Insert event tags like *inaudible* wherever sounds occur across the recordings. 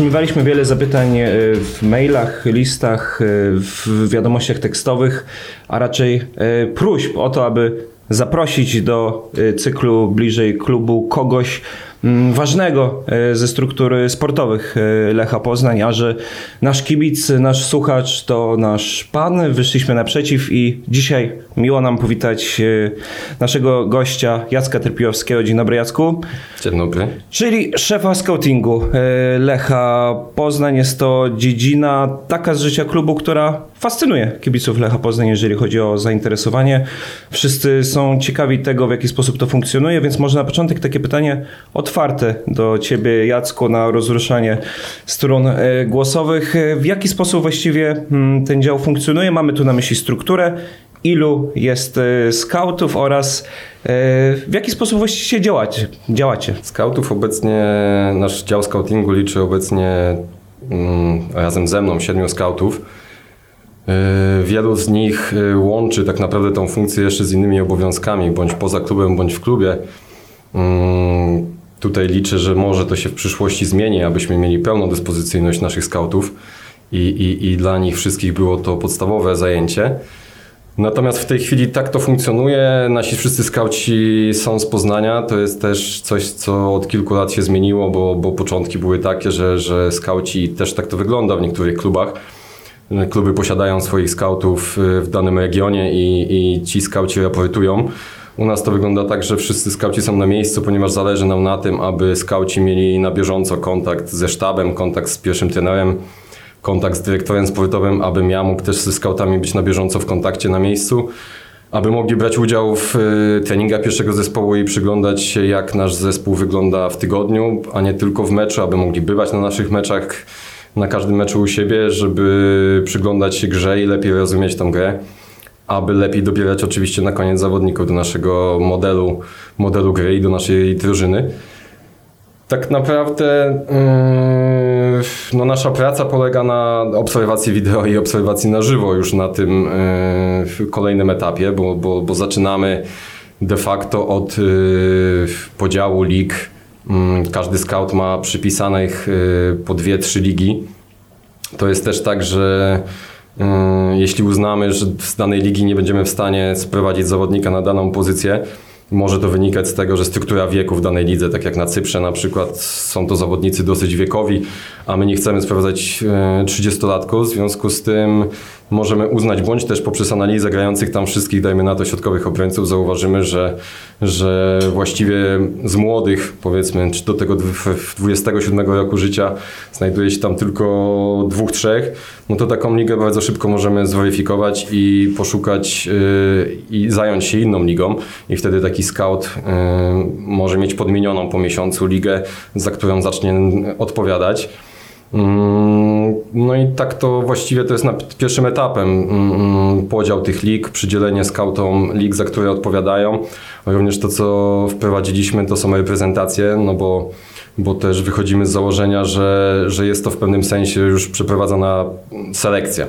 Otrzymywaliśmy wiele zapytań e, w mailach, listach, e, w wiadomościach tekstowych, a raczej e, próśb o to, aby zaprosić do cyklu bliżej klubu kogoś ważnego e, ze struktury sportowych e, Lecha Poznań, a że nasz kibic, nasz słuchacz to nasz pan. Wyszliśmy naprzeciw i dzisiaj miło nam powitać e, naszego gościa Jacka Terpijowskiego. Dzień dobry Jacku. Dzień dobry. Czyli szefa scoutingu Lecha Poznań. Jest to dziedzina taka z życia klubu, która fascynuje kibiców Lecha Poznań, jeżeli chodzi o zainteresowanie. Wszyscy są ciekawi tego, w jaki sposób to funkcjonuje, więc może na początek takie pytanie otwarte do ciebie, Jacku, na rozruszanie stron e, głosowych. W jaki sposób właściwie mm, ten dział funkcjonuje? Mamy tu na myśli strukturę. Ilu jest e, skautów oraz e, w jaki sposób właściwie działacie? działacie? Skautów obecnie, nasz dział scoutingu liczy obecnie mm, razem ze mną siedmiu skautów. Yy, Wielu z nich yy, łączy tak naprawdę tą funkcję jeszcze z innymi obowiązkami, bądź poza klubem, bądź w klubie. Mm, Tutaj liczę, że może to się w przyszłości zmieni, abyśmy mieli pełną dyspozycyjność naszych skautów i, i, i dla nich wszystkich było to podstawowe zajęcie. Natomiast w tej chwili tak to funkcjonuje. Nasi wszyscy skauci są z Poznania. To jest też coś, co od kilku lat się zmieniło, bo, bo początki były takie, że, że skauci też tak to wygląda w niektórych klubach. Kluby posiadają swoich skautów y, w danym regionie i, i ci skauci raportują. U nas to wygląda tak, że wszyscy skauci są na miejscu, ponieważ zależy nam na tym, aby skauci mieli na bieżąco kontakt ze sztabem, kontakt z pierwszym trenerem, kontakt z dyrektorem sportowym, abym ja mógł też ze skautami być na bieżąco w kontakcie na miejscu, aby mogli brać udział w y, treningach pierwszego zespołu i przyglądać się, jak nasz zespół wygląda w tygodniu, a nie tylko w meczu, aby mogli bywać na naszych meczach, na każdym meczu u siebie, żeby przyglądać się grze i lepiej rozumieć tą grę, aby lepiej dobierać oczywiście na koniec zawodników do naszego modelu, modelu gry i do naszej drużyny. Tak naprawdę yy, no nasza praca polega na obserwacji wideo i obserwacji na żywo już na tym yy, kolejnym etapie, bo, bo, bo zaczynamy de facto od yy, podziału lig. Yy, Każdy scout ma przypisanych yy, po dwie, trzy ligi. To jest też tak, że yy, jeśli uznamy, że z danej ligi nie będziemy w stanie sprowadzić zawodnika na daną pozycję, może to wynikać z tego, że struktura wieku w danej lidze, tak jak na Cyprze na przykład, są to zawodnicy dosyć wiekowi, a my nie chcemy sprowadzać e, 30-latków, w związku z tym możemy uznać, bądź też poprzez analizę grających tam wszystkich, dajmy na to, środkowych obrońców, zauważymy, że, że właściwie z młodych, powiedzmy, czy do tego dw- w 27 roku życia znajduje się tam tylko dwóch, trzech, no to taką ligę bardzo szybko możemy zweryfikować i poszukać yy, i zająć się inną ligą i wtedy taki scout yy, może mieć podmienioną po miesiącu ligę, za którą zacznie odpowiadać. Mm, No i tak to właściwie to jest na pierwszym etapem mm, podział tych lig, przydzielenie skautom lig, za które odpowiadają. Również to, co wprowadziliśmy, to są reprezentacje, no bo, bo też wychodzimy z założenia, że, że jest to w pewnym sensie już przeprowadzona selekcja.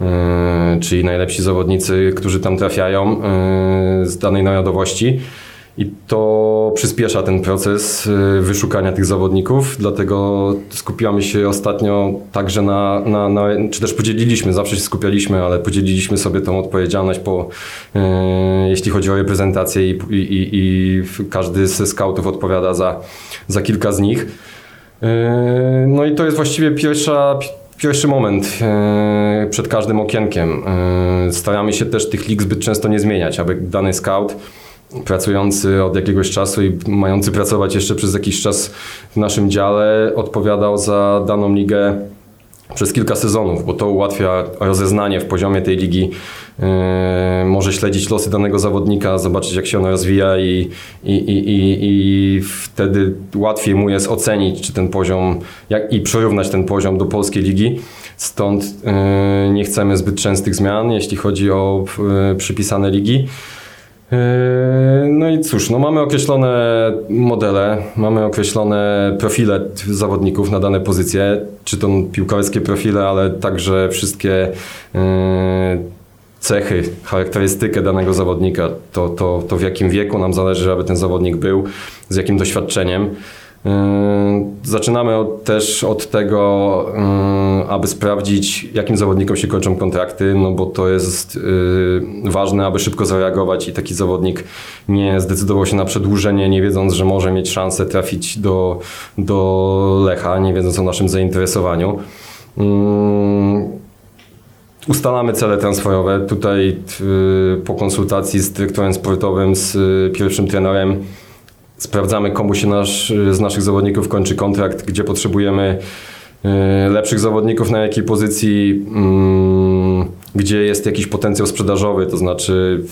Yy, czyli najlepsi zawodnicy, którzy tam trafiają yy, z danej narodowości. I to przyspiesza ten proces y, wyszukania tych zawodników, dlatego skupiamy się ostatnio także na, na, na czy też podzieliliśmy, zawsze się skupialiśmy, ale podzieliliśmy sobie tą odpowiedzialność po, y, jeśli chodzi o reprezentację i, i, i, każdy ze skautów odpowiada za, za kilka z nich. Y, No i to jest właściwie pierwsza, pierwszy moment przed każdym okienkiem. Staramy się też tych lig zbyt często nie zmieniać, aby dany scout pracujący od jakiegoś czasu i mający pracować jeszcze przez jakiś czas w naszym dziale odpowiadał za daną ligę przez kilka sezonów, bo to ułatwia rozeznanie w poziomie tej ligi. Yy, może śledzić losy danego zawodnika, zobaczyć jak się ona rozwija i, i, i, i, i wtedy łatwiej mu jest ocenić, czy ten poziom, jak, i przyrównać ten poziom do polskiej ligi. Stąd yy, nie chcemy zbyt częstych zmian, jeśli chodzi o yy, przypisane ligi. Yy, No i cóż, no mamy określone modele, mamy określone profile zawodników na dane pozycje, czy to piłkarskie profile, ale także wszystkie yy, cechy, charakterystykę danego zawodnika, to, to, to w jakim wieku nam zależy, aby ten zawodnik był, z jakim doświadczeniem. Zaczynamy od, też od tego, aby sprawdzić, jakim zawodnikom się kończą kontrakty, no bo to jest ważne, aby szybko zareagować i taki zawodnik nie zdecydował się na przedłużenie, nie wiedząc, że może mieć szansę trafić do, do Lecha, nie wiedząc o naszym zainteresowaniu. Ustalamy cele transferowe. Tutaj po konsultacji z dyrektorem sportowym, z pierwszym trenerem sprawdzamy, komu się nasz, z naszych zawodników kończy kontrakt, gdzie potrzebujemy y, lepszych zawodników na jakiej pozycji, mm, gdzie jest jakiś potencjał sprzedażowy, to znaczy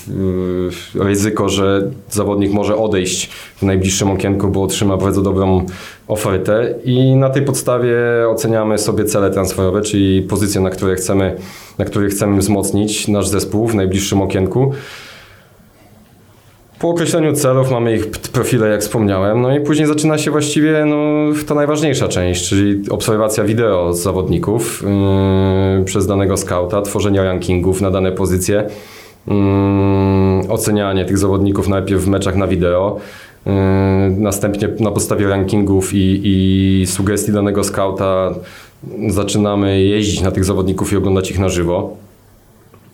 y, ryzyko, że zawodnik może odejść w najbliższym okienku, bo otrzyma bardzo dobrą ofertę i na tej podstawie oceniamy sobie cele transferowe, czyli pozycje, na które chcemy, na których chcemy wzmocnić nasz zespół w najbliższym okienku. Po określeniu celów mamy ich profile, jak wspomniałem, no i później zaczyna się właściwie no, ta najważniejsza część, czyli obserwacja wideo z zawodników yy, przez danego skauta, tworzenie rankingów na dane pozycje, yy, ocenianie tych zawodników najpierw w meczach na wideo, yy, następnie na podstawie rankingów i, i sugestii danego skauta zaczynamy jeździć na tych zawodników i oglądać ich na żywo.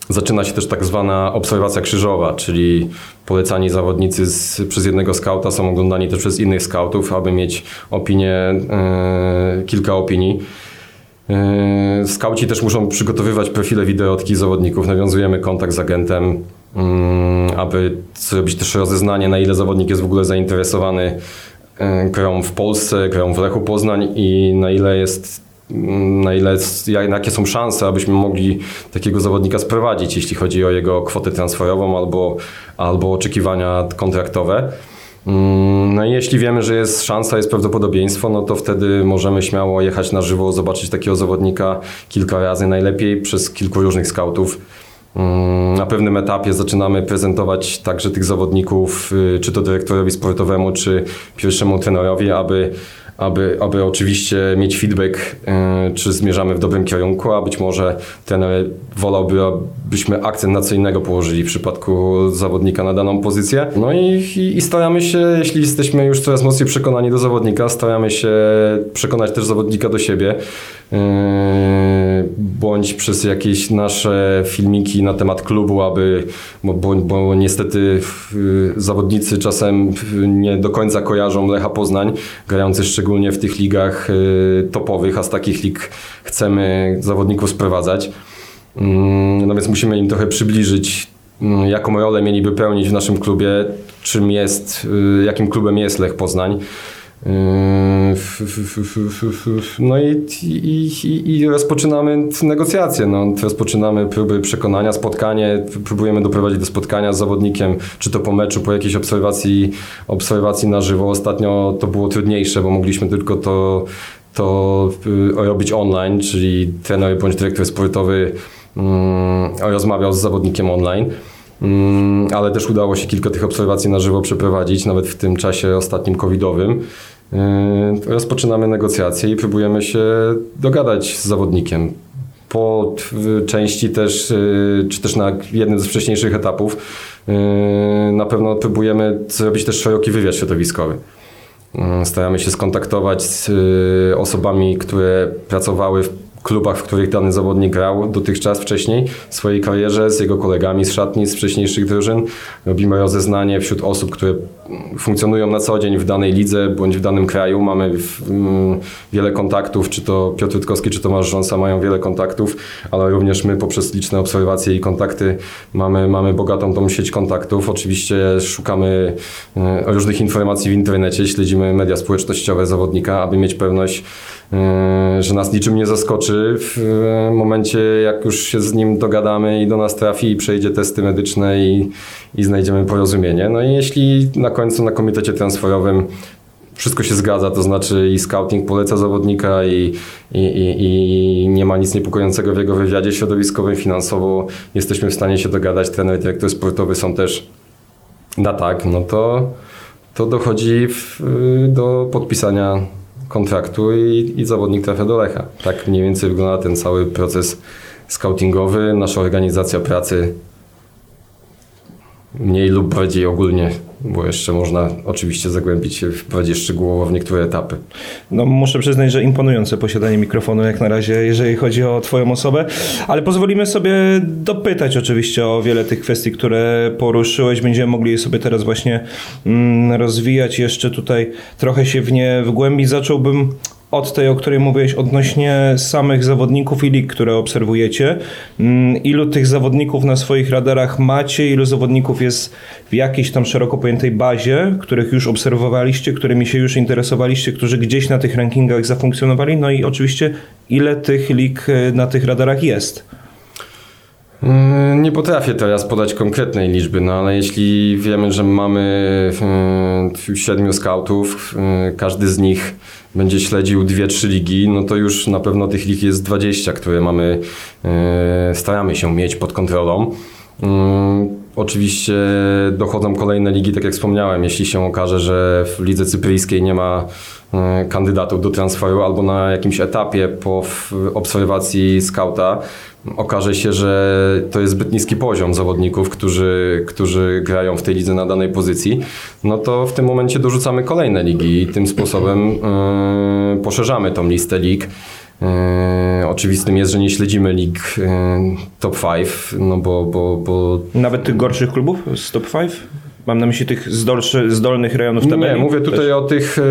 Zaczyna się też tak zwana obserwacja krzyżowa, czyli polecani zawodnicy z, przez jednego skauta są oglądani też przez innych skautów, aby mieć opinię, e, kilka opinii. E, skauci też muszą przygotowywać profile wideo takich zawodników. Nawiązujemy kontakt z agentem, mm, aby zrobić też rozeznanie, na ile zawodnik jest w ogóle zainteresowany e, grą w Polsce, grą w Lechu Poznań i na ile jest na ile, jakie są szanse, abyśmy mogli takiego zawodnika sprowadzić, jeśli chodzi o jego kwotę transferową albo, albo oczekiwania kontraktowe. Mm, no i jeśli wiemy, że jest szansa, jest prawdopodobieństwo, no to wtedy możemy śmiało jechać na żywo, zobaczyć takiego zawodnika kilka razy, najlepiej przez kilku różnych scoutów. Mm, na pewnym etapie zaczynamy prezentować także tych zawodników, y, czy to dyrektorowi sportowemu, czy pierwszemu trenerowi, aby aby, aby oczywiście mieć feedback, e, czy zmierzamy w dobrym kierunku, a być może trener wolałby, abyśmy akcent na co innego położyli w przypadku zawodnika na daną pozycję. No i, i, i staramy się, jeśli jesteśmy już coraz mocniej przekonani do zawodnika, staramy się przekonać też zawodnika do siebie. E, bądź przez jakieś nasze filmiki na temat klubu, aby, bo, bo, niestety zawodnicy czasem nie do końca kojarzą Lecha Poznań, grający szczególnie w tych ligach e, topowych, a z takich lig chcemy zawodników sprowadzać. No więc musimy im trochę przybliżyć, jaką rolę mieliby pełnić w naszym klubie, czym jest, jakim klubem jest Lech Poznań. Yy, no i, i, i, rozpoczynamy negocjacje. No, rozpoczynamy próby przekonania, spotkanie, próbujemy doprowadzić do spotkania z zawodnikiem, czy to po meczu, po jakiejś obserwacji, obserwacji na żywo. Ostatnio to było trudniejsze, bo mogliśmy tylko to, to y, robić online, czyli trener bądź dyrektor sportowy um, rozmawiał z zawodnikiem online. Mm, ale też udało się kilka tych obserwacji na żywo przeprowadzić, nawet w tym czasie ostatnim covidowym. Yy, rozpoczynamy negocjacje i próbujemy się dogadać z zawodnikiem. Po części też, yy, czy też na jednym z wcześniejszych etapów, yy, na pewno próbujemy zrobić też szeroki wywiad środowiskowy. Staramy się skontaktować z osobami, które pracowały w klubach, w których dany zawodnik grał dotychczas wcześniej w swojej karierze, z jego kolegami z szatni, z wcześniejszych drużyn. Robimy rozeznanie wśród osób, które funkcjonują na co dzień w danej lidze bądź w danym kraju. Mamy mm, wiele kontaktów, czy to Piotr Rutkowski, czy Tomasz Rząsa mają wiele kontaktów, ale również my poprzez liczne obserwacje i kontakty mamy, mamy bogatą tą sieć kontaktów. Oczywiście szukamy e, różnych informacji w internecie, śledzimy media społecznościowe zawodnika, aby mieć pewność, e, że nas niczym nie zaskoczy w e, momencie, jak już się z nim dogadamy i do nas trafi i przejdzie testy medyczne i, i znajdziemy porozumienie. No i jeśli na końcu na komitecie transferowym wszystko się zgadza, to znaczy i scouting poleca zawodnika i, i, i, i, nie ma nic niepokojącego w jego wywiadzie środowiskowym, finansowo jesteśmy w stanie się dogadać, trener, dyrektor sportowy są też na tak, no to, to dochodzi w, do podpisania kontraktu i, i zawodnik trafia do Lecha. Tak mniej więcej wygląda ten cały proces scoutingowy, nasza organizacja pracy mniej lub bardziej ogólnie bo jeszcze można oczywiście zagłębić się bardziej szczegółowo w niektóre etapy. No muszę przyznać, że imponujące posiadanie mikrofonu jak na razie, jeżeli chodzi o twoją osobę, ale pozwolimy sobie dopytać oczywiście o wiele tych kwestii, które poruszyłeś. Będziemy mogli sobie teraz właśnie mm, rozwijać, jeszcze tutaj trochę się w nie wgłębić. Zacząłbym od tej, o której mówiłeś, odnośnie samych zawodników i lig, które obserwujecie. Mm, ilu tych zawodników na swoich radarach macie? Ilu zawodników jest w jakiejś tam szeroko pojętej bazie, których już obserwowaliście, którymi się już interesowaliście, którzy gdzieś na tych rankingach zafunkcjonowali? No i oczywiście, ile tych lig e, na tych radarach jest? Mm, nie potrafię teraz podać konkretnej liczby, no ale jeśli wiemy, że mamy e, siedmiu scoutów, e, każdy z nich będzie śledził dwie, trzy ligi, no to już na pewno tych lig jest 20, które mamy, e, staramy się mieć pod kontrolą. Mm, oczywiście dochodzą kolejne ligi, tak jak wspomniałem, jeśli się okaże, że w lidze cypryjskiej nie ma kandydatów do transferu albo na jakimś etapie po obserwacji skauta okaże się, że to jest zbyt niski poziom zawodników, którzy, którzy grają w tej lidze na danej pozycji, no to w tym momencie dorzucamy kolejne ligi i tym sposobem yy, poszerzamy tą listę lig. Yy, oczywistym jest, że nie śledzimy lig yy, top 5, no bo, bo, bo... Nawet tych gorszych klubów z top 5? Mam na myśli tych zdolszy, zdolnych rejonów tabeli. Nie, mówię tutaj Też. o tych e,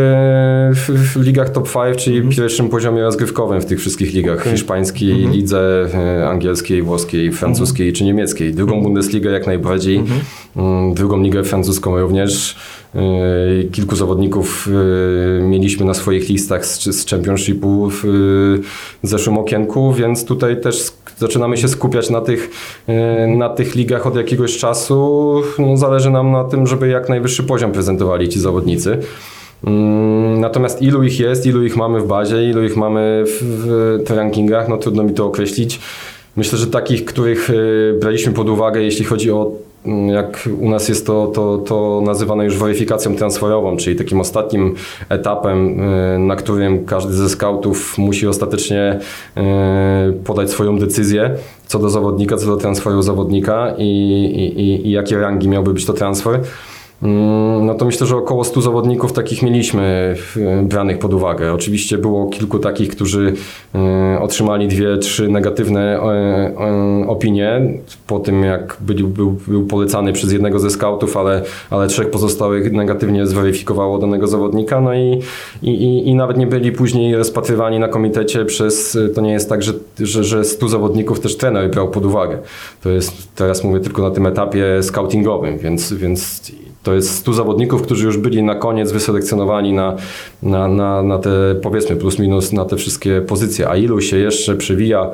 w, w, ligach top 5, czyli mm. pierwszym poziomie rozgrywkowym w tych wszystkich ligach. Okay. Hiszpańskiej, mm -hmm. lidze e, angielskiej, włoskiej, francuskiej mm -hmm. czy niemieckiej. Drugą mhm. Bundesligę jak najbardziej. -hmm. Drugą ligę francuską również. E, kilku zawodników mieliśmy na swoich listach z, z Championshipu w zeszłym okienku, więc tutaj też zaczynamy się skupiać na tych, na tych ligach od jakiegoś czasu. No, zależy nam na tym, żeby jak najwyższy poziom prezentowali ci zawodnicy. Mm, natomiast ilu ich jest, ilu ich mamy w bazie, ilu ich mamy w, w rankingach, no trudno mi to określić. Myślę, że takich, których y, braliśmy pod uwagę, jeśli chodzi o mm, jak u nas jest to, to, to nazywane już weryfikacją transferową, czyli takim ostatnim etapem, y, na którym każdy ze scoutów musi ostatecznie y, podać swoją decyzję co do zawodnika, co do transferu zawodnika i, i, i jakie rangi miałby być to transfer. Mm, no to myślę, że około 100 zawodników takich mieliśmy branych pod uwagę. Oczywiście było kilku takich, którzy e, otrzymali dwie, trzy negatywne e, e, opinie po tym, jak był, był, był polecany przez jednego ze scoutów, ale, ale trzech pozostałych negatywnie zweryfikowało danego zawodnika. No i, i, i nawet nie byli później rozpatrywani na komitecie przez, to nie jest tak, że, że, że 100 zawodników też trener brał pod uwagę. To jest, teraz mówię tylko na tym etapie scoutingowym, więc, więc to jest 100 zawodników, którzy już byli na koniec wyselekcjonowani na, na, na, na te powiedzmy plus minus na te wszystkie pozycje, a ilu się jeszcze przewija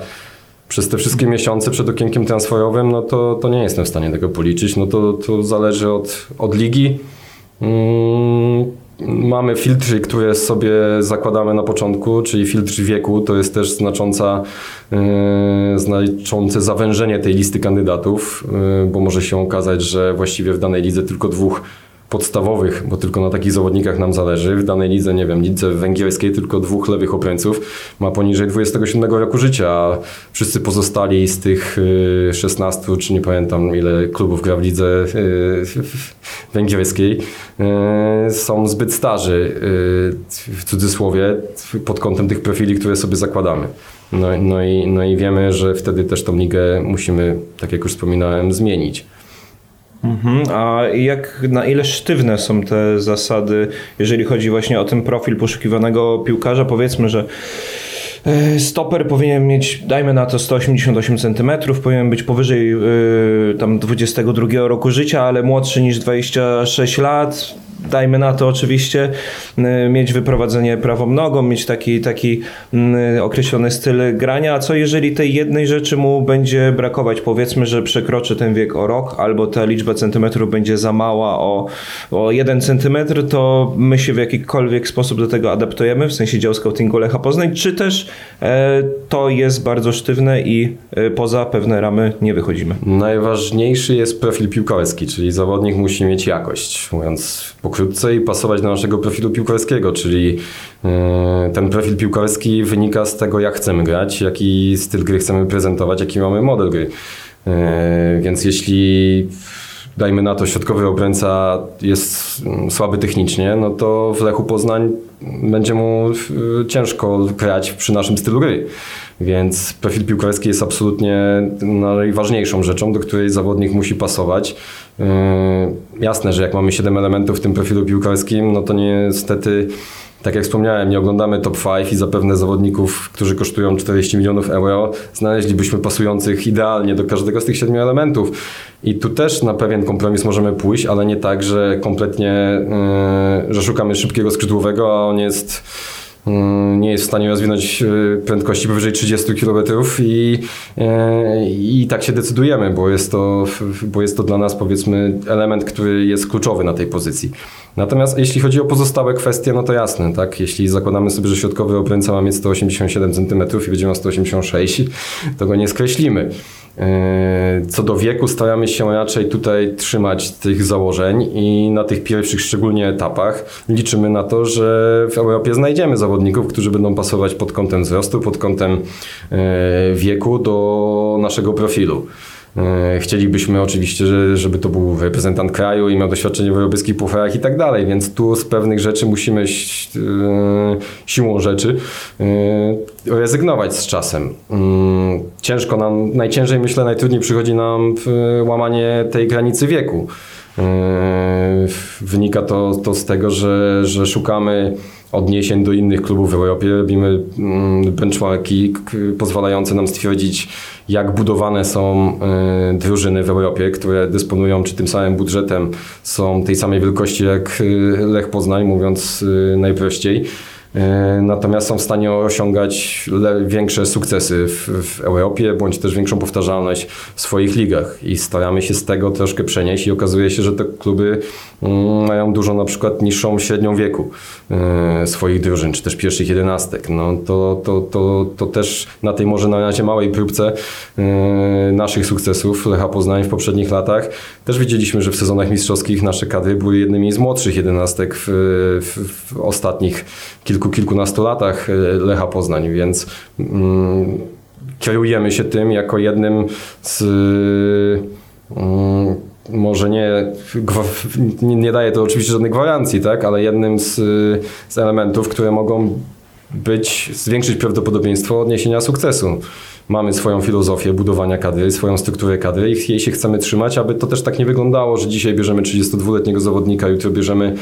przez te wszystkie miesiące przed okienkiem transferowym, no to, to nie jestem w stanie tego policzyć. No to, to zależy od, od ligi. Mm, mamy filtry, które sobie zakładamy na początku, czyli filtr wieku, to jest też znacząca, yy, znaczące zawężenie tej listy kandydatów, yy, bo może się okazać, że właściwie w danej lidze tylko dwóch podstawowych, bo tylko na takich zawodnikach nam zależy. W danej lidze, nie wiem, lidze węgierskiej tylko dwóch lewych obrońców ma poniżej 27 roku życia, a wszyscy pozostali z tych 16, y, czy nie pamiętam ile klubów gra w lidze y, węgierskiej, y, są zbyt starzy, w cudzysłowie, pod kątem tych profili, które sobie zakładamy. No, no, i, no i wiemy, że wtedy też tą ligę musimy, tak jak już wspominałem, zmienić. Mhm. A jak na ile sztywne są te zasady, jeżeli chodzi właśnie o ten profil poszukiwanego piłkarza? Powiedzmy, że e, Stoper powinien mieć, dajmy na to 188 cm, powinien być powyżej yy, tam 22 roku życia, ale młodszy niż 26 lat dajmy na to oczywiście, y, mieć wyprowadzenie prawą nogą, mieć taki, taki y, określony styl grania, a co jeżeli tej jednej rzeczy mu będzie brakować? Powiedzmy, że przekroczy ten wiek o rok, albo ta liczba centymetrów będzie za mała o, o jeden centymetr, to my się w jakikolwiek sposób do tego adaptujemy, w sensie dział scoutingu Lecha Poznań, czy też e, to jest bardzo sztywne i e, poza pewne ramy nie wychodzimy? Najważniejszy jest profil piłkarski, czyli zawodnik musi mieć jakość, mówiąc po i pasować do naszego profilu piłkarskiego, czyli e, ten profil piłkarski wynika z tego, jak chcemy grać, jaki styl gry chcemy prezentować, jaki mamy model gry. E, więc jeśli dajmy na to, środkowy obrońca jest mm, słaby technicznie, no to w Lechu Poznań będzie mu y, ciężko grać przy naszym stylu gry. Więc profil piłkarski jest absolutnie najważniejszą rzeczą, do której zawodnik musi pasować. Jasne, że jak mamy 7 elementów w tym profilu piłkarskim, no to niestety tak jak wspomniałem, nie oglądamy top 5 i zapewne zawodników, którzy kosztują 40 milionów euro, znaleźlibyśmy pasujących idealnie do każdego z tych siedmiu elementów. I tu też na pewien kompromis możemy pójść, ale nie tak, że kompletnie, yy, że szukamy szybkiego skrzydłowego, a on jest nie jest w stanie rozwinąć e, prędkości powyżej 30 km i, e, i tak się decydujemy, bo jest, to, bo jest to dla nas powiedzmy element, który jest kluczowy na tej pozycji. Natomiast jeśli chodzi o pozostałe kwestie, no to jasne, tak? Jeśli zakładamy sobie, że środkowy obrońca ma mieć 187 cm i będzie miał 186, to go nie skreślimy. E, co do wieku staramy się raczej tutaj trzymać tych założeń i na tych pierwszych szczególnie etapach liczymy na to, że w Europie znajdziemy zawodników, którzy będą pasować pod kątem wzrostu, pod kątem e, wieku do naszego profilu. E, chcielibyśmy oczywiście, żeby to był reprezentant kraju i miał doświadczenie w europejskich pucharach i tak dalej, więc tu z pewnych rzeczy musimy siłą rzeczy rezygnować z czasem. Mm, ciężko nam, najciężej myślę, najtrudniej przychodzi nam łamanie tej granicy wieku. E, wynika to, to z tego, że, że szukamy odniesień do innych klubów w Europie. Robimy mm, benchmarki pozwalające nam stwierdzić, jak budowane są e, drużyny w Europie, które dysponują czy tym samym budżetem, są tej samej wielkości jak e, Lech Poznań, mówiąc najprościej. E, natomiast są w stanie osiągać większe sukcesy w, w, Europie, bądź też większą powtarzalność w swoich ligach i staramy się z tego troszkę przenieść i okazuje się, że te kluby mm, mają dużo na przykład niższą średnią wieku e, swoich drużyn, czy też pierwszych jedenastek. No to, to, to, to też na tej może na razie małej próbce e, naszych sukcesów Lecha Poznań w poprzednich latach też widzieliśmy, że w sezonach mistrzowskich nasze kadry były jednymi z młodszych jedenastek w, w, w ostatnich kilku kilku, kilkunastu latach e, Lecha Poznań, więc mm, kierujemy się tym jako jednym z mm, może nie, nie daje to oczywiście żadnej gwarancji, tak, ale jednym z, z elementów, które mogą być, zwiększyć prawdopodobieństwo odniesienia sukcesu mamy swoją filozofię budowania kadry, swoją strukturę kadry i jej się chcemy trzymać, aby to też tak nie wyglądało, że dzisiaj bierzemy 32-letniego zawodnika, jutro bierzemy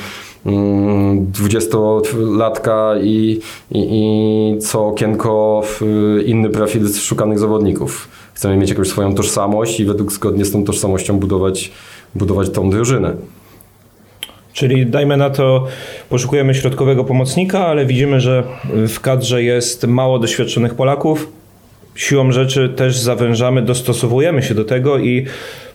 20-latka mm, i, i, i co okienko inny profil szukanych zawodników. Chcemy mieć jakąś swoją tożsamość i według zgodnie z tą tożsamością budować, budować tą drużynę. Czyli dajmy na to, poszukujemy środkowego pomocnika, ale widzimy, że w kadrze jest mało doświadczonych Polaków, siłą rzeczy też zawężamy, dostosowujemy się do tego i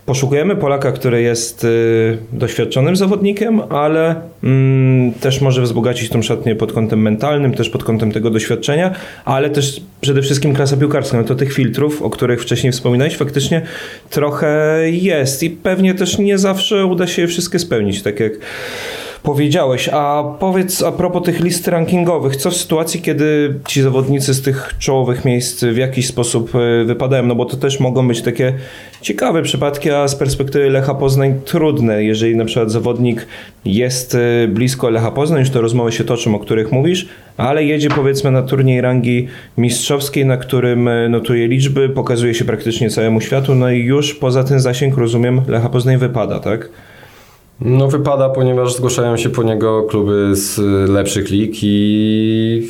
poszukujemy Polaka, który jest y, doświadczonym zawodnikiem, ale mm, też może wzbogacić tą szatnię pod kątem mentalnym, też pod kątem tego doświadczenia, ale też przede wszystkim klasa piłkarska. No to tych filtrów, o których wcześniej wspominałeś, faktycznie trochę jest i pewnie też nie zawsze uda się je wszystkie spełnić, tak jak powiedziałeś. A powiedz a propos tych list rankingowych, co w sytuacji, kiedy ci zawodnicy z tych czołowych miejsc w jakiś sposób e, wypadają? No bo to też mogą być takie ciekawe przypadki, a z perspektywy Lecha Poznań trudne. Jeżeli na przykład zawodnik jest e, blisko Lecha Poznań, już te rozmowy się toczą, o których mówisz, ale jedzie powiedzmy na turniej rangi mistrzowskiej, na którym e, notuje liczby, pokazuje się praktycznie całemu światu, no i już poza ten zasięg, rozumiem, Lecha Poznań wypada, tak? No wypada, ponieważ zgłaszają się po niego kluby z lepszych lig i,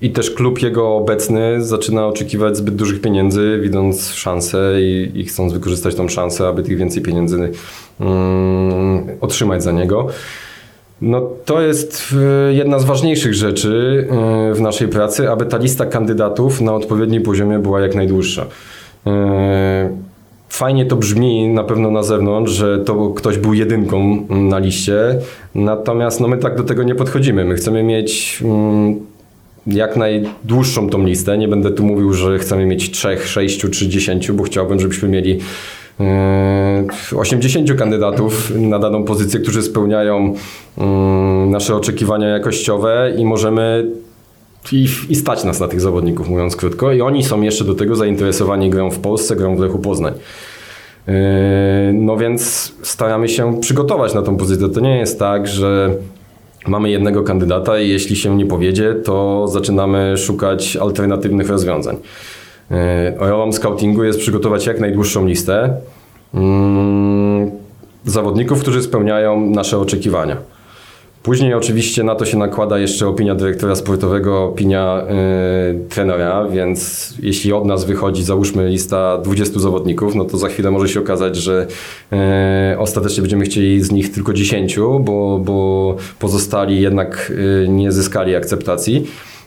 i też klub jego obecny zaczyna oczekiwać zbyt dużych pieniędzy, widząc szansę i, i chcąc wykorzystać tą szansę, aby tych więcej pieniędzy um, otrzymać za niego. No to jest jedna z ważniejszych rzeczy e, w naszej pracy, aby ta lista kandydatów na odpowiednim poziomie była jak najdłuższa. E, Fajnie to brzmi na pewno na zewnątrz, że to ktoś był jedynką na liście, natomiast no my tak do tego nie podchodzimy. My chcemy mieć mm, jak najdłuższą tą listę. Nie będę tu mówił, że chcemy mieć 3, 6 czy 10, bo chciałbym, żebyśmy mieli 80 yy, kandydatów na daną pozycję, którzy spełniają mm, nasze oczekiwania jakościowe i możemy i, i stać nas na tych zawodników, mówiąc krótko. I oni są jeszcze do tego zainteresowani grą w Polsce, grą w Lechu Poznań. No więc staramy się przygotować na tą pozycję. To nie jest tak, że mamy jednego kandydata i jeśli się nie powiedzie, to zaczynamy szukać alternatywnych rozwiązań. Rolą scoutingu jest przygotować jak najdłuższą listę mm, zawodników, którzy spełniają nasze oczekiwania. Później oczywiście na to się nakłada jeszcze opinia dyrektora sportowego, opinia yy, trenera, więc jeśli od nas wychodzi, załóżmy lista 20 zawodników, no to za chwilę może się okazać, że yy, ostatecznie będziemy chcieli z nich tylko 10, bo, bo pozostali jednak yy, nie zyskali akceptacji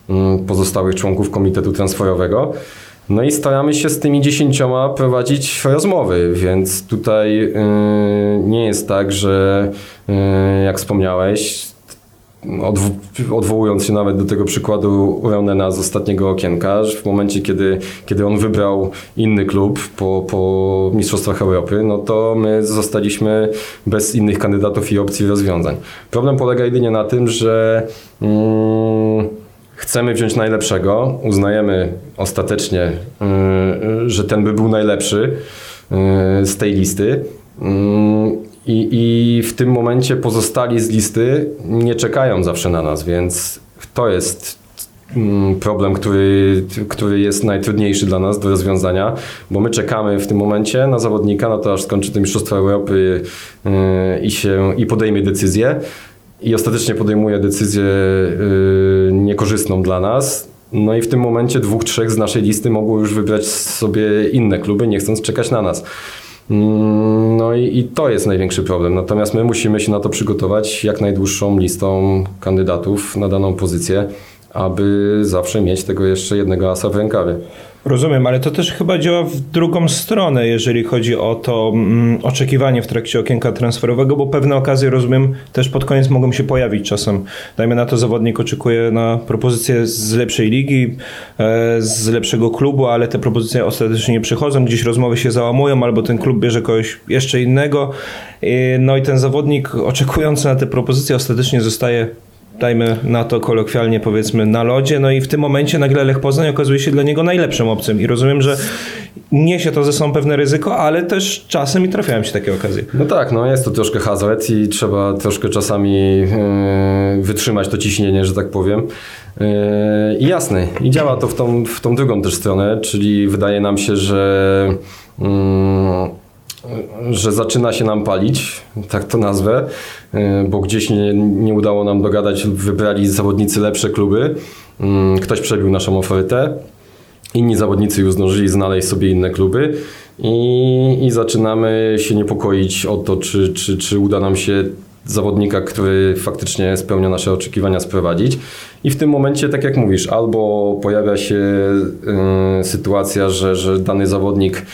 mm, pozostałych członków komitetu transferowego. No i staramy się z tymi dziesięcioma prowadzić rozmowy, więc tutaj yy, nie jest tak, że yy, jak wspomniałeś, odw odwołując się nawet do tego przykładu Ronena z ostatniego okienka, że w momencie, kiedy, kiedy on wybrał inny klub po, po Mistrzostwach Europy, no to my zostaliśmy bez innych kandydatów i opcji rozwiązań. Problem polega jedynie na tym, że mm, chcemy wziąć najlepszego, uznajemy ostatecznie, yy, że ten by był najlepszy yy, z tej listy. I, I w tym momencie pozostali z listy nie czekają zawsze na nas, więc to jest problem, który, który jest najtrudniejszy dla nas do rozwiązania, bo my czekamy w tym momencie na zawodnika, na to aż skończy te Mistrzostwa Europy i, się, i podejmie decyzję i ostatecznie podejmuje decyzję niekorzystną dla nas. No i w tym momencie dwóch, trzech z naszej listy mogło już wybrać sobie inne kluby, nie chcąc czekać na nas. Mm, no i, i, to jest największy problem. Natomiast my musimy się na to przygotować jak najdłuższą listą kandydatów na daną pozycję, aby zawsze mieć tego jeszcze jednego asa w rękawie. Rozumiem, ale to też chyba działa w drugą stronę, jeżeli chodzi o to mm, oczekiwanie w trakcie okienka transferowego, bo pewne okazje, rozumiem, też pod koniec mogą się pojawić czasem. Dajmy na to, zawodnik oczekuje na propozycję z lepszej ligi, e, z lepszego klubu, ale te propozycje ostatecznie nie przychodzą, gdzieś rozmowy się załamują, albo ten klub bierze kogoś jeszcze innego. No i ten zawodnik oczekujący na te propozycje ostatecznie zostaje dajmy na to kolokwialnie powiedzmy na lodzie, no i w tym momencie nagle Lech Poznań okazuje się dla niego najlepszym opcją i rozumiem, że niesie to ze sobą pewne ryzyko, ale też czasem i trafiają się takie okazje. No tak, no jest to troszkę hazard i trzeba troszkę czasami yy, wytrzymać to ciśnienie, że tak powiem. Yy, I jasne, i działa to w tą, w tą drugą też stronę, czyli wydaje nam się, że yy, że zaczyna się nam palić, tak to nazwę, e, bo gdzieś nie, nie udało nam dogadać, wybrali zawodnicy lepsze kluby, mm, ktoś przebił naszą ofertę, inni zawodnicy już zdążyli znaleźć sobie inne kluby. I, i zaczynamy się niepokoić o to, czy, czy, czy uda nam się zawodnika, który faktycznie spełnia nasze oczekiwania, sprowadzić. I w tym momencie, tak jak mówisz, albo pojawia się y, sytuacja, że, że dany zawodnik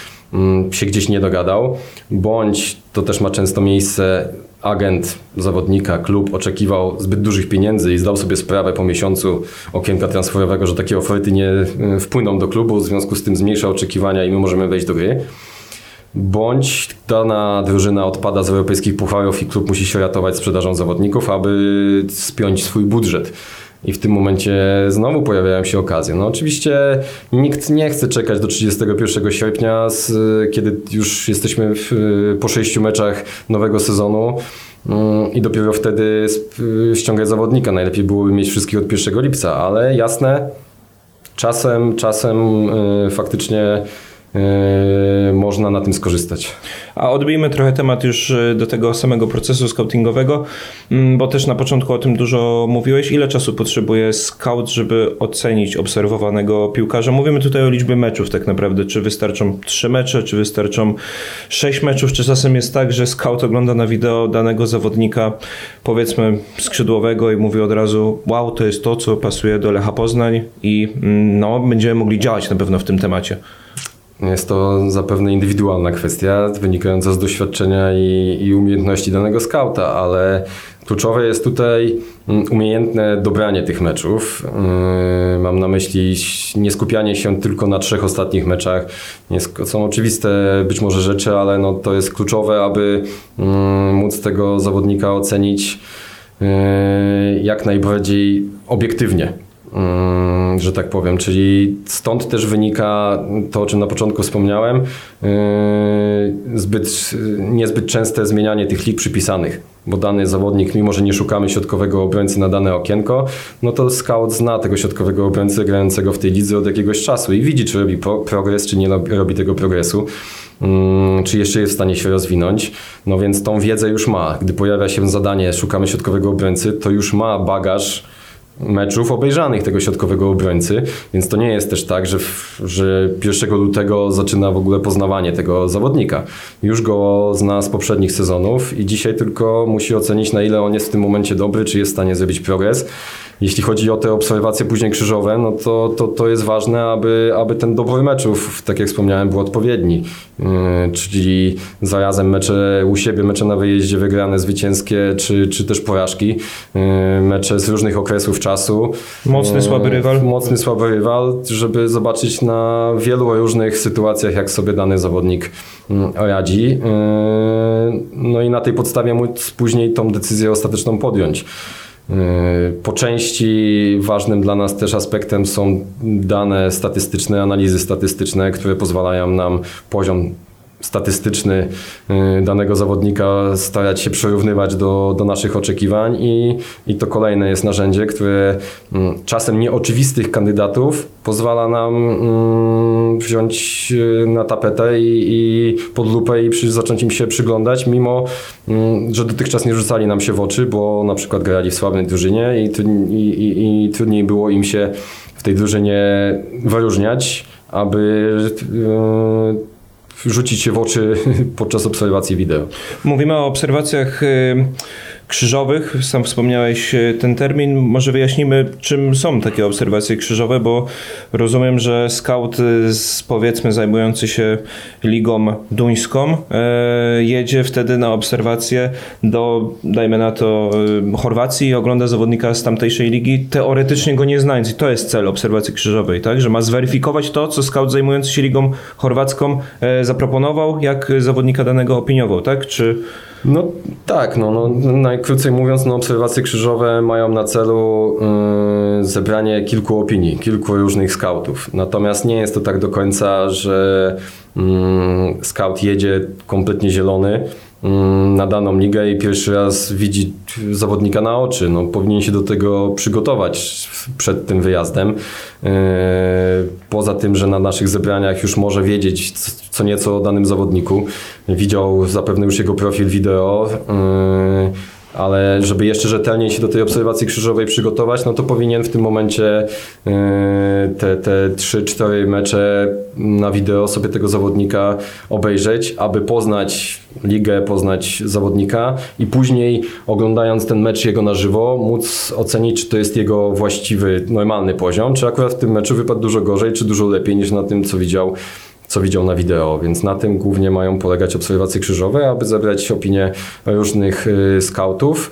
się gdzieś nie dogadał, bądź to też ma często miejsce, agent zawodnika, klub oczekiwał zbyt dużych pieniędzy i zdał sobie sprawę po miesiącu okienka transferowego, że takie oferty nie y, wpłyną do klubu, w związku z tym zmniejsza oczekiwania i my możemy wejść do gry. Bądź dana drużyna odpada z europejskich pucharów i klub musi się ratować sprzedażą zawodników, aby spiąć swój budżet i w tym momencie znowu pojawiają się okazje. No oczywiście nikt nie chce czekać do 31 sierpnia, z, kiedy już jesteśmy w, po sześciu meczach nowego sezonu mm, i dopiero wtedy ściągać zawodnika. Najlepiej byłoby mieć wszystkich od 1 lipca, ale jasne, czasem, czasem y, faktycznie można na tym skorzystać. A odbijmy trochę temat już yy, do tego samego procesu scoutingowego, mm, bo też na początku o tym dużo mówiłeś. Ile czasu potrzebuje scout, żeby ocenić obserwowanego piłkarza? Mówimy tutaj o liczbie meczów tak naprawdę. Czy wystarczą trzy mecze, czy wystarczą sześć meczów, czy czasem jest tak, że scout ogląda na wideo danego zawodnika, powiedzmy skrzydłowego i mówi od razu wow, to jest to, co pasuje do Lecha Poznań i mm, no, będziemy mogli działać na pewno w tym temacie. Jest to zapewne indywidualna kwestia, wynikająca z doświadczenia i, i umiejętności danego skauta, ale kluczowe jest tutaj mm, umiejętne dobranie tych meczów. Yy, mam na myśli nie skupianie się tylko na trzech ostatnich meczach. Są oczywiste być może rzeczy, ale no to jest kluczowe, aby mm, móc tego zawodnika ocenić yy, jak najbardziej obiektywnie. Yy, że tak powiem. Czyli stąd też wynika to, o czym na początku wspomniałem, yy, zbyt, niezbyt częste zmienianie tych lig przypisanych. Bo dany zawodnik, mimo że nie szukamy środkowego obrońcy na dane okienko, no to scout zna tego środkowego obrońcę grającego w tej lidze od jakiegoś czasu i widzi, czy robi progres, czy nie robi tego progresu. Mm, czy jeszcze jest w stanie się rozwinąć. No więc tą wiedzę już ma. Gdy pojawia się zadanie, szukamy środkowego obrońcy, to już ma bagaż meczów obejrzanych tego środkowego obrońcy, więc to nie jest też tak, że, że 1 lutego zaczyna w ogóle poznawanie tego zawodnika. Już go zna z poprzednich sezonów i dzisiaj tylko musi ocenić, na ile on jest w tym momencie dobry, czy jest w stanie zrobić progres. Jeśli chodzi o te obserwacje później krzyżowe, no to, to, to jest ważne, aby, aby ten dobór meczów, tak jak wspomniałem, był odpowiedni. Yy, czyli zarazem mecze u siebie, mecze na wyjeździe wygrane, zwycięskie, czy, czy też porażki. Yy, mecze z różnych okresów czasu. Mocny, słaby rywal. Mocny, słaby rywal, żeby zobaczyć na wielu różnych sytuacjach, jak sobie dany zawodnik radzi. Yy, no i na tej podstawie móc później tą decyzję ostateczną podjąć. Po części ważnym dla nas też aspektem są dane statystyczne, analizy statystyczne, które pozwalają nam poziom statystyczny y, danego zawodnika starać się przyrównywać do, do naszych oczekiwań i, i to kolejne jest narzędzie, które mm, czasem nieoczywistych kandydatów pozwala nam mm, wziąć y, na tapetę i, i pod lupę i przy, zacząć im się przyglądać, mimo mm, że dotychczas nie rzucali nam się w oczy, bo na przykład grali w słabej drużynie i, i, i, i trudniej było im się w tej drużynie wyróżniać, aby yy, rzucić się w oczy *laughs* podczas obserwacji wideo. Mówimy o obserwacjach y, krzyżowych. Sam wspomniałeś e, ten termin. Może wyjaśnimy, czym są takie obserwacje krzyżowe, bo rozumiem, że scout e, z, powiedzmy zajmujący się ligą duńską e, jedzie wtedy na obserwację do, dajmy na to, Chorwacji i ogląda zawodnika z tamtejszej ligi, teoretycznie go nie znając. I to jest cel obserwacji krzyżowej, tak? Że ma zweryfikować to, co scout zajmujący się ligą chorwacką zaproponował, jak zawodnika danego opiniował, tak? Czy... No tak, no, no, najkrócej mówiąc, no, obserwacje krzyżowe mają na celu yy, zebranie kilku opinii, kilku różnych skautów. Natomiast nie jest to tak do końca, że yy, scout jedzie kompletnie zielony na daną ligę i pierwszy raz widzi zawodnika na oczy. No, powinien się do tego przygotować przed tym wyjazdem. Yy, poza tym, że na naszych zebraniach już może wiedzieć co nieco o danym zawodniku. Widział zapewne już jego profil wideo yy, ale żeby jeszcze rzetelniej się do tej obserwacji krzyżowej przygotować, no to powinien w tym momencie yy, te, te 3-4 mecze na wideo sobie tego zawodnika obejrzeć, aby poznać ligę, poznać zawodnika i później oglądając ten mecz jego na żywo móc ocenić, czy to jest jego właściwy, normalny poziom, czy akurat w tym meczu wypadł dużo gorzej, czy dużo lepiej niż na tym, co widział co widział na wideo, więc na tym głównie mają polegać obserwacje krzyżowe, aby zebrać opinię różnych y, skautów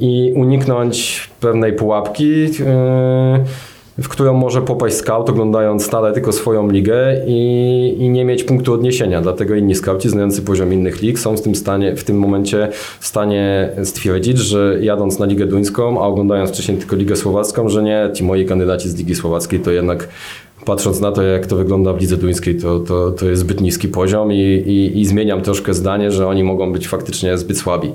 i uniknąć pewnej pułapki, y, w którą może popaść scout, oglądając stale tylko swoją ligę i, i nie mieć punktu odniesienia. Dlatego inni skauci, znający poziom innych lig, są w tym, stanie, w tym momencie w stanie stwierdzić, że jadąc na Ligę Duńską, a oglądając wcześniej tylko Ligę Słowacką, że nie, ci moi kandydaci z Ligi Słowackiej to jednak patrząc na to, jak to wygląda w lidze duńskiej, to, to, to jest zbyt niski poziom i, i, i, zmieniam troszkę zdanie, że oni mogą być faktycznie zbyt słabi.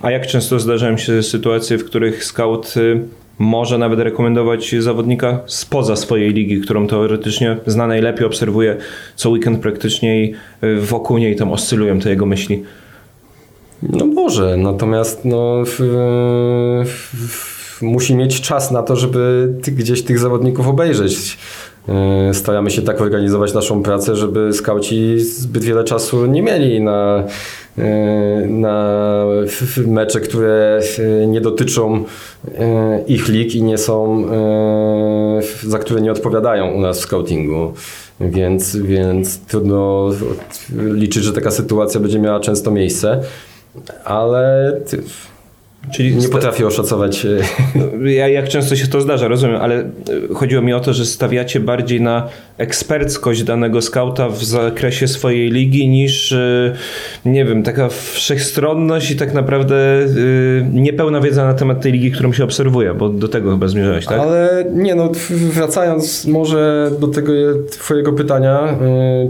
A jak często zdarzają się sytuacje, w których scout y, może nawet rekomendować zawodnika spoza swojej ligi, którą teoretycznie zna najlepiej, obserwuje co weekend praktycznie i y, wokół niej tam oscylują te jego myśli? No może, natomiast no, w, w, musi mieć czas na to, żeby gdzieś tych zawodników obejrzeć. E, staramy się tak organizować naszą pracę, żeby skauci zbyt wiele czasu nie mieli na, e, na mecze, które e, nie dotyczą ich lig i nie są, za które nie odpowiadają u nas w scoutingu. Więc, więc trudno liczyć, że taka sytuacja będzie miała często miejsce, ale Czyli nie potrafię oszacować. Ja, jak często się to zdarza, rozumiem, ale chodziło mi o to, że stawiacie bardziej na eksperckość danego skauta w zakresie swojej ligi niż, nie wiem, taka wszechstronność i tak naprawdę niepełna wiedza na temat tej ligi, którą się obserwuje, bo do tego chyba zmierzałeś, tak? Ale nie, no wracając może do tego twojego pytania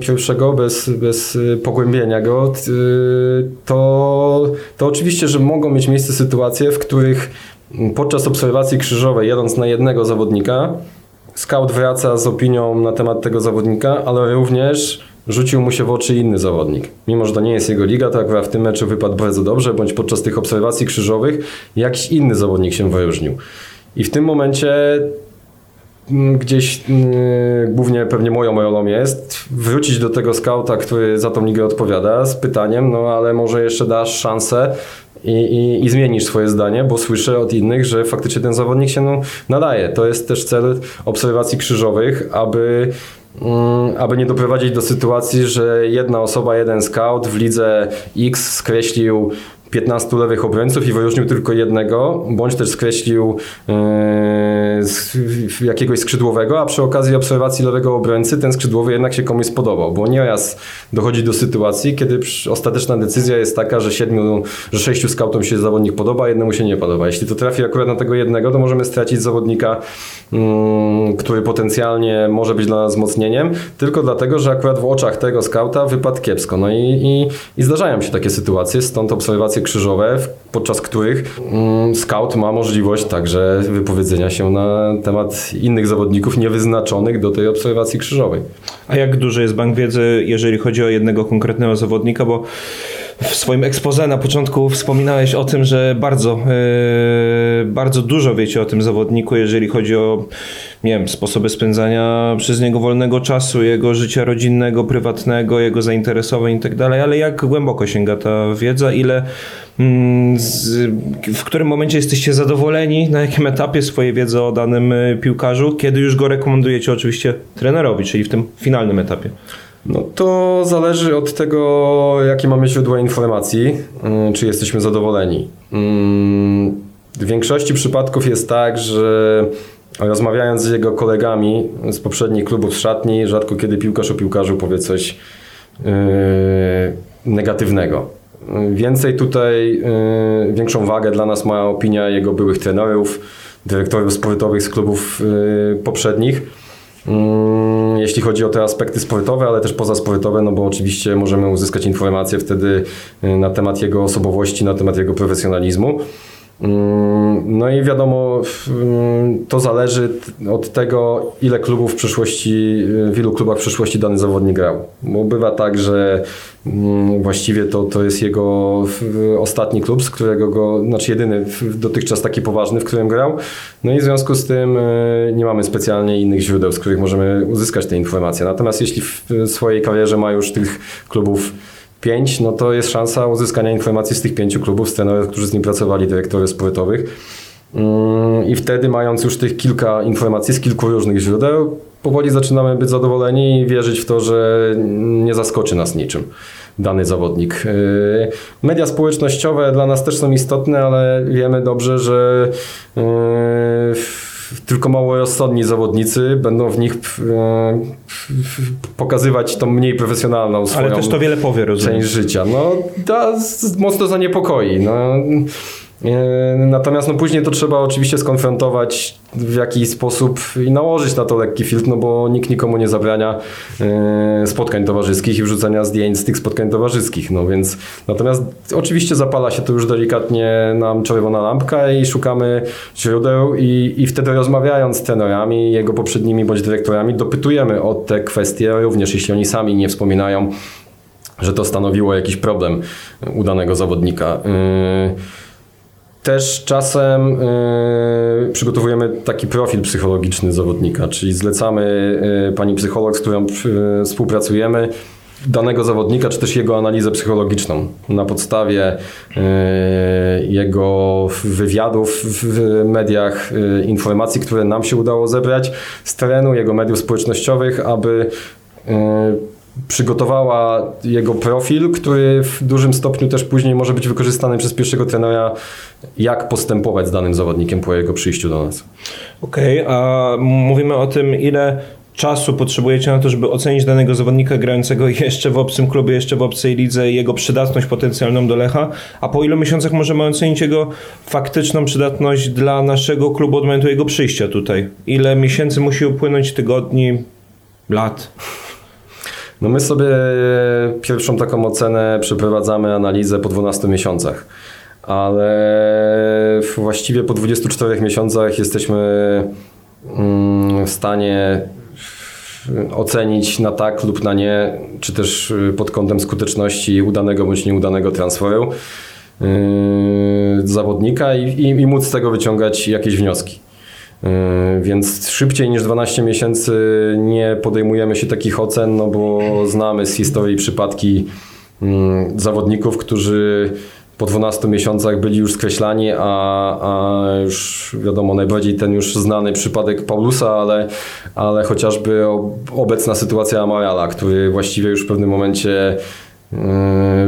pierwszego, bez, bez pogłębienia go, to, to oczywiście, że mogą mieć miejsce sytuacje, w których podczas obserwacji krzyżowej, jadąc na jednego zawodnika, scout wraca z opinią na temat tego zawodnika, ale również rzucił mu się w oczy inny zawodnik. Mimo, że to nie jest jego liga, to akurat w tym meczu wypadł bardzo dobrze, bądź podczas tych obserwacji krzyżowych jakiś inny zawodnik się wyróżnił. I w tym momencie mm, gdzieś yy, głównie pewnie moją rolą jest wrócić do tego skauta, który za tą ligę odpowiada z pytaniem, no ale może jeszcze dasz szansę i, i, i, zmienisz swoje zdanie, bo słyszę od innych, że faktycznie ten zawodnik się no, nadaje. To jest też cel obserwacji krzyżowych, aby mm, aby nie doprowadzić do sytuacji, że jedna osoba, jeden scout w lidze X skreślił 15 lewych obrońców i wyróżnił tylko jednego, bądź też skreślił yy, jakiegoś skrzydłowego, a przy okazji obserwacji lewego obrońcy ten skrzydłowy jednak się komuś spodobał, bo nieraz dochodzi do sytuacji, kiedy ostateczna decyzja jest taka, że siedmiu, że sześciu skautom się zawodnik podoba, a jednemu się nie podoba. Jeśli to trafi akurat na tego jednego, to możemy stracić zawodnika, yy, który potencjalnie może być dla nas wzmocnieniem, tylko dlatego, że akurat w oczach tego skauta wypadł kiepsko. No i, i, i zdarzają się takie sytuacje, stąd obserwacje krzyżowe, podczas których mm, scout ma możliwość także wypowiedzenia się na temat innych zawodników niewyznaczonych do tej obserwacji krzyżowej. A jak duży jest bank wiedzy, jeżeli chodzi o jednego konkretnego zawodnika, bo w swoim expose na początku wspominałeś o tym, że bardzo, yy, bardzo dużo wiecie o tym zawodniku, jeżeli chodzi o nie wiem, sposoby spędzania przez niego wolnego czasu, jego życia rodzinnego, prywatnego, jego zainteresowań i tak ale jak głęboko sięga ta wiedza, ile mm, w którym momencie jesteście zadowoleni, na jakim etapie swojej wiedzy o danym y, piłkarzu, kiedy już go rekomendujecie oczywiście trenerowi, czyli w tym finalnym etapie? No to zależy od tego, jakie mamy źródła informacji, y, czy jesteśmy zadowoleni. Mm, w większości przypadków jest tak, że rozmawiając z jego kolegami z poprzednich klubów z szatni, rzadko kiedy piłkarz o piłkarzu powie coś yy, negatywnego. Więcej tutaj, yy, większą wagę dla nas ma opinia jego byłych trenerów, dyrektorów sportowych z klubów yy, poprzednich. Mm, jeśli chodzi o te aspekty sportowe, ale też pozasportowe, no bo oczywiście możemy uzyskać informacje wtedy yy, na temat jego osobowości, na temat jego profesjonalizmu. Mm, no i wiadomo, mm, to zależy od tego, ile klubów w przyszłości, w ilu klubach w przyszłości dany zawodnik grał. Bo bywa tak, że mm, właściwie to, to jest jego ostatni klub, z którego go, znaczy jedyny dotychczas taki poważny, w którym grał. No i w związku z tym e, nie mamy specjalnie innych źródeł, z których możemy uzyskać te informacje. Natomiast jeśli w swojej karierze ma już tych klubów pięć, no to jest szansa uzyskania informacji z tych pięciu klubów, z trenerów, którzy z nim pracowali, dyrektorów sportowych. Mm, I wtedy, mając już tych kilka informacji z kilku różnych źródeł, powoli zaczynamy być zadowoleni i wierzyć w to, że nie zaskoczy nas niczym dany zawodnik. Yy, media społecznościowe dla nas też są istotne, ale wiemy dobrze, że yy, tylko mało rozsądni zawodnicy będą w nich e, pokazywać tą mniej profesjonalną swoją Ale też to wiele powie, rozumiem. część życia. No, to mocno zaniepokoi. No. E, natomiast no, później to trzeba oczywiście skonfrontować w jakiś sposób i nałożyć na to lekki filtr, no bo nikt nikomu nie zabrania e, spotkań towarzyskich i wrzucania zdjęć z tych spotkań towarzyskich. No więc natomiast oczywiście zapala się tu już delikatnie nam czerwona lampka i szukamy źródeł i, i wtedy rozmawiając z trenerami, jego poprzednimi bądź dyrektorami, dopytujemy o te kwestie, również jeśli oni sami nie wspominają, że to stanowiło jakiś problem u danego zawodnika. Yy, też czasem y, przygotowujemy taki profil psychologiczny zawodnika, czyli zlecamy y, pani psycholog, z którą y, współpracujemy, danego zawodnika, czy też jego analizę psychologiczną. Na podstawie jego wywiadów w mediach, informacji, które nam się udało zebrać z terenu, jego mediów społecznościowych, aby przygotowała jego profil, który w dużym stopniu też później może być wykorzystany przez pierwszego trenera, jak postępować z danym zawodnikiem po jego przyjściu do nas. Okej, okay, a mówimy o tym, ile czasu potrzebujecie na to, żeby ocenić danego zawodnika grającego jeszcze w obcym klubie, jeszcze w obcej lidze i jego przydatność potencjalną do Lecha, a po ilu miesiącach możemy ocenić jego faktyczną przydatność dla naszego klubu od momentu jego przyjścia tutaj? Ile miesięcy musi upłynąć, tygodni, lat? No my sobie pierwszą taką ocenę przeprowadzamy analizę po 12 miesiącach, ale właściwie po 24 miesiącach jesteśmy mm, w stanie ocenić na tak lub na nie, czy też pod kątem skuteczności udanego bądź nieudanego transferu yy, zawodnika i, i, i móc z tego wyciągać jakieś wnioski. Yy, więc szybciej niż 12 miesięcy nie podejmujemy się takich ocen, no bo znamy z historii przypadki yy, zawodników, którzy po 12 miesiącach byli już skreślani, a, a już wiadomo, najbardziej ten już znany przypadek Paulusa, ale, ale chociażby obecna sytuacja Amarala, który właściwie już w pewnym momencie E,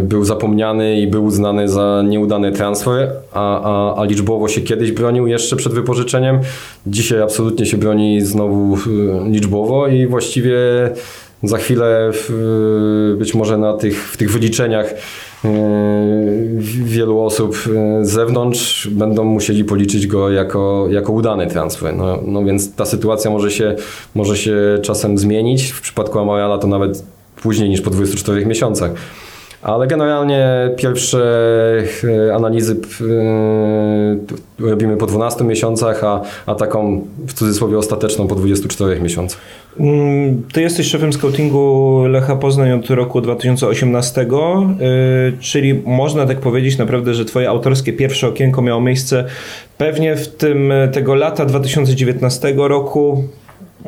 był zapomniany i był uznany za nieudany transfer, a, a, a, liczbowo się kiedyś bronił jeszcze przed wypożyczeniem. Dzisiaj absolutnie się broni znowu e, liczbowo i właściwie za chwilę w, być może na tych, w tych wyliczeniach e, wielu osób z zewnątrz będą musieli policzyć go jako, jako udany transfer. No, no więc ta sytuacja może się, może się czasem zmienić. W przypadku Amariala to nawet później niż po 24 miesiącach. Ale generalnie pierwsze e, analizy e, robimy po 12 miesiącach, a, a taką w cudzysłowie ostateczną po 24 miesiącach. Mm, ty jesteś szefem scoutingu Lecha Poznań od roku 2018, e, czyli można tak powiedzieć naprawdę, że twoje autorskie pierwsze okienko miało miejsce pewnie w tym tego lata 2019 roku,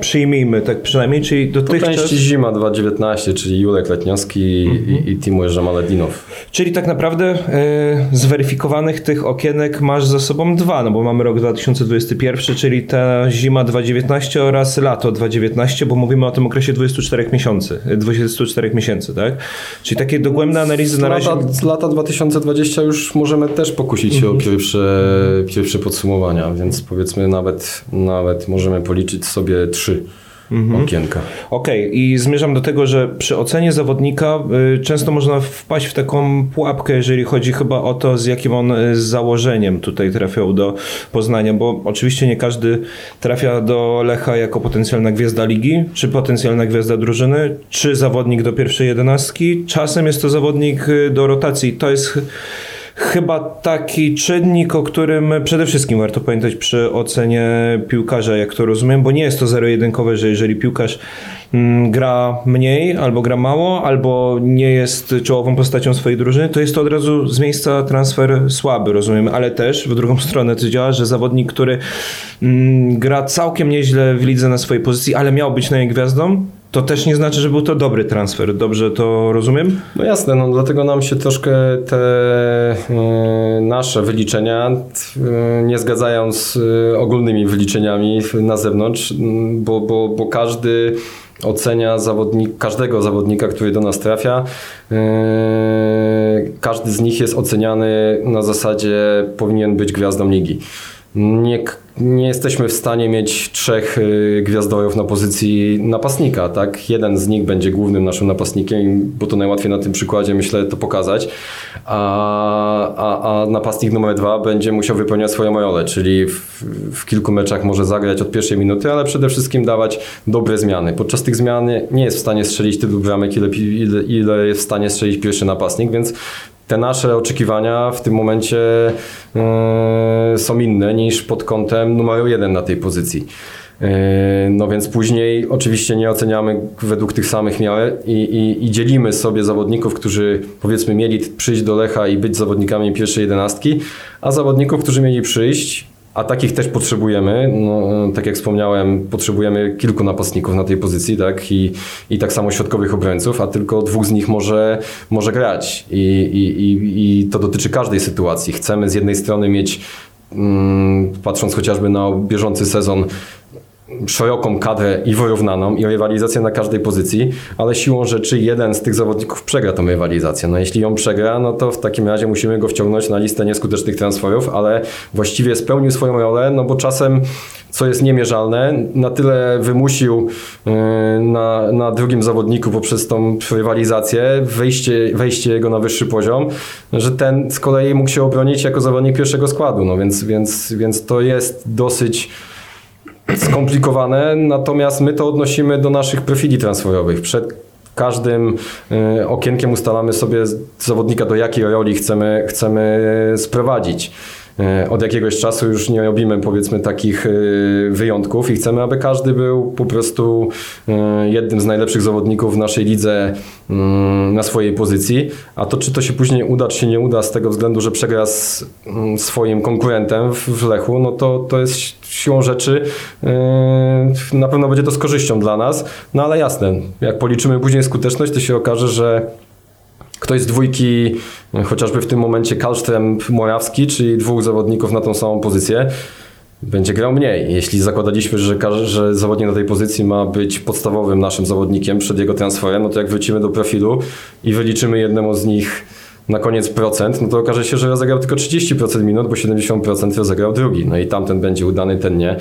Przyjmijmy, tak przynajmniej, czyli dotychczas... Po części zima 2019, czyli Julek Letniowski mhm. i, i Timur Żamaledinow. Czyli tak naprawdę e, zweryfikowanych tych okienek masz za sobą dwa, no bo mamy rok 2021, czyli ta zima 2019 oraz lato 2019, bo mówimy o tym okresie 24 miesięcy, 24 miesięcy, tak? Czyli takie dogłębne analizy na razie... Lata, lata 2020 już możemy też pokusić się mhm. o pierwsze, pierwsze podsumowania, więc powiedzmy nawet, nawet możemy policzyć sobie trzy trzy mhm. okienka. Okej, okay. i zmierzam do tego, że przy ocenie zawodnika y, często można wpaść w taką pułapkę, jeżeli chodzi chyba o to, z jakim on y, założeniem tutaj trafiał do Poznania, bo oczywiście nie każdy trafia do Lecha jako potencjalna gwiazda ligi, czy potencjalna gwiazda drużyny, czy zawodnik do pierwszej jedenastki. Czasem jest to zawodnik y, do rotacji. To jest chyba taki czynnik, o którym przede wszystkim warto pamiętać przy ocenie piłkarza, jak to rozumiem, bo nie jest to zero-jedynkowe, że jeżeli piłkarz mm, gra mniej, albo gra mało, albo nie jest czołową postacią swojej drużyny, to jest to od razu z miejsca transfer słaby, rozumiem, ale też w drugą stronę to działa, że zawodnik, który mm, gra całkiem nieźle w lidze na swojej pozycji, ale miał być na jej gwiazdą, to też nie znaczy, że był to dobry transfer. Dobrze to rozumiem? No jasne, no dlatego nam się troszkę te y, nasze wyliczenia y, nie zgadzają z y, ogólnymi wyliczeniami na zewnątrz, bo, bo, bo każdy ocenia zawodnik, każdego zawodnika, który do nas trafia. Każdy z nich jest oceniany na zasadzie powinien być gwiazdą ligi. Nie, nie jesteśmy w stanie mieć trzech y, gwiazdorów na pozycji napastnika, tak? Jeden z nich będzie głównym naszym napastnikiem, bo to najłatwiej na tym przykładzie, myślę, to pokazać, a, a, a napastnik numer dwa będzie musiał wypełniać swoją rolę, czyli w, w, kilku meczach może zagrać od pierwszej minuty, ale przede wszystkim dawać dobre zmiany. Podczas tych zmian nie jest w stanie strzelić tylu bramek, ile, ile, ile jest w stanie strzelić pierwszy napastnik, więc te nasze oczekiwania w tym momencie yy, są inne niż pod kątem numeru jeden na tej pozycji. Yy, no więc później oczywiście nie oceniamy według tych samych miar i, i, i, dzielimy sobie zawodników, którzy powiedzmy mieli przyjść do Lecha i być zawodnikami pierwszej jedenastki, a zawodników, którzy mieli przyjść a takich też potrzebujemy. No, tak jak wspomniałem, potrzebujemy kilku napastników na tej pozycji, tak? I, i tak samo środkowych obrońców, a tylko dwóch z nich może, może grać. I, i, i, I to dotyczy każdej sytuacji. Chcemy z jednej strony mieć, mm, patrząc chociażby na bieżący sezon, szeroką kadrę i wyrównaną i rywalizację na każdej pozycji, ale siłą rzeczy jeden z tych zawodników przegra tą rywalizację. No jeśli ją przegra, no to w takim razie musimy go wciągnąć na listę nieskutecznych transferów, ale właściwie spełnił swoją rolę, no bo czasem co jest niemierzalne, na tyle wymusił yy, na, na drugim zawodniku poprzez tą rywalizację wejście, wejście jego na wyższy poziom, że ten z kolei mógł się obronić jako zawodnik pierwszego składu, no więc, więc, więc to jest dosyć skomplikowane, natomiast my to odnosimy do naszych profili transferowych. Przed każdym y, okienkiem ustalamy sobie zawodnika, do jakiej roli chcemy, chcemy sprowadzić. E, od jakiegoś czasu już nie robimy powiedzmy takich e, wyjątków i chcemy, aby każdy był po prostu e, jednym z najlepszych zawodników w naszej lidze mm, na swojej pozycji, a to czy to się później uda, czy się nie uda z tego względu, że przegra z mm, swoim konkurentem w Lechu, no to, to jest siłą rzeczy na pewno będzie to z korzyścią dla nas, no ale jasne, jak policzymy później skuteczność, to się okaże, że ktoś z dwójki, chociażby w tym momencie Kalsztrem Morawski, czyli dwóch zawodników na tą samą pozycję, będzie grał mniej. Jeśli zakładaliśmy, że, że zawodnik na tej pozycji ma być podstawowym naszym zawodnikiem przed jego transferem, no to jak wrócimy do profilu i wyliczymy jednemu z nich na koniec procent, no to okaże się, że rozegrał tylko 30% minut, bo 70% rozegrał drugi. No i tamten będzie udany, ten nie.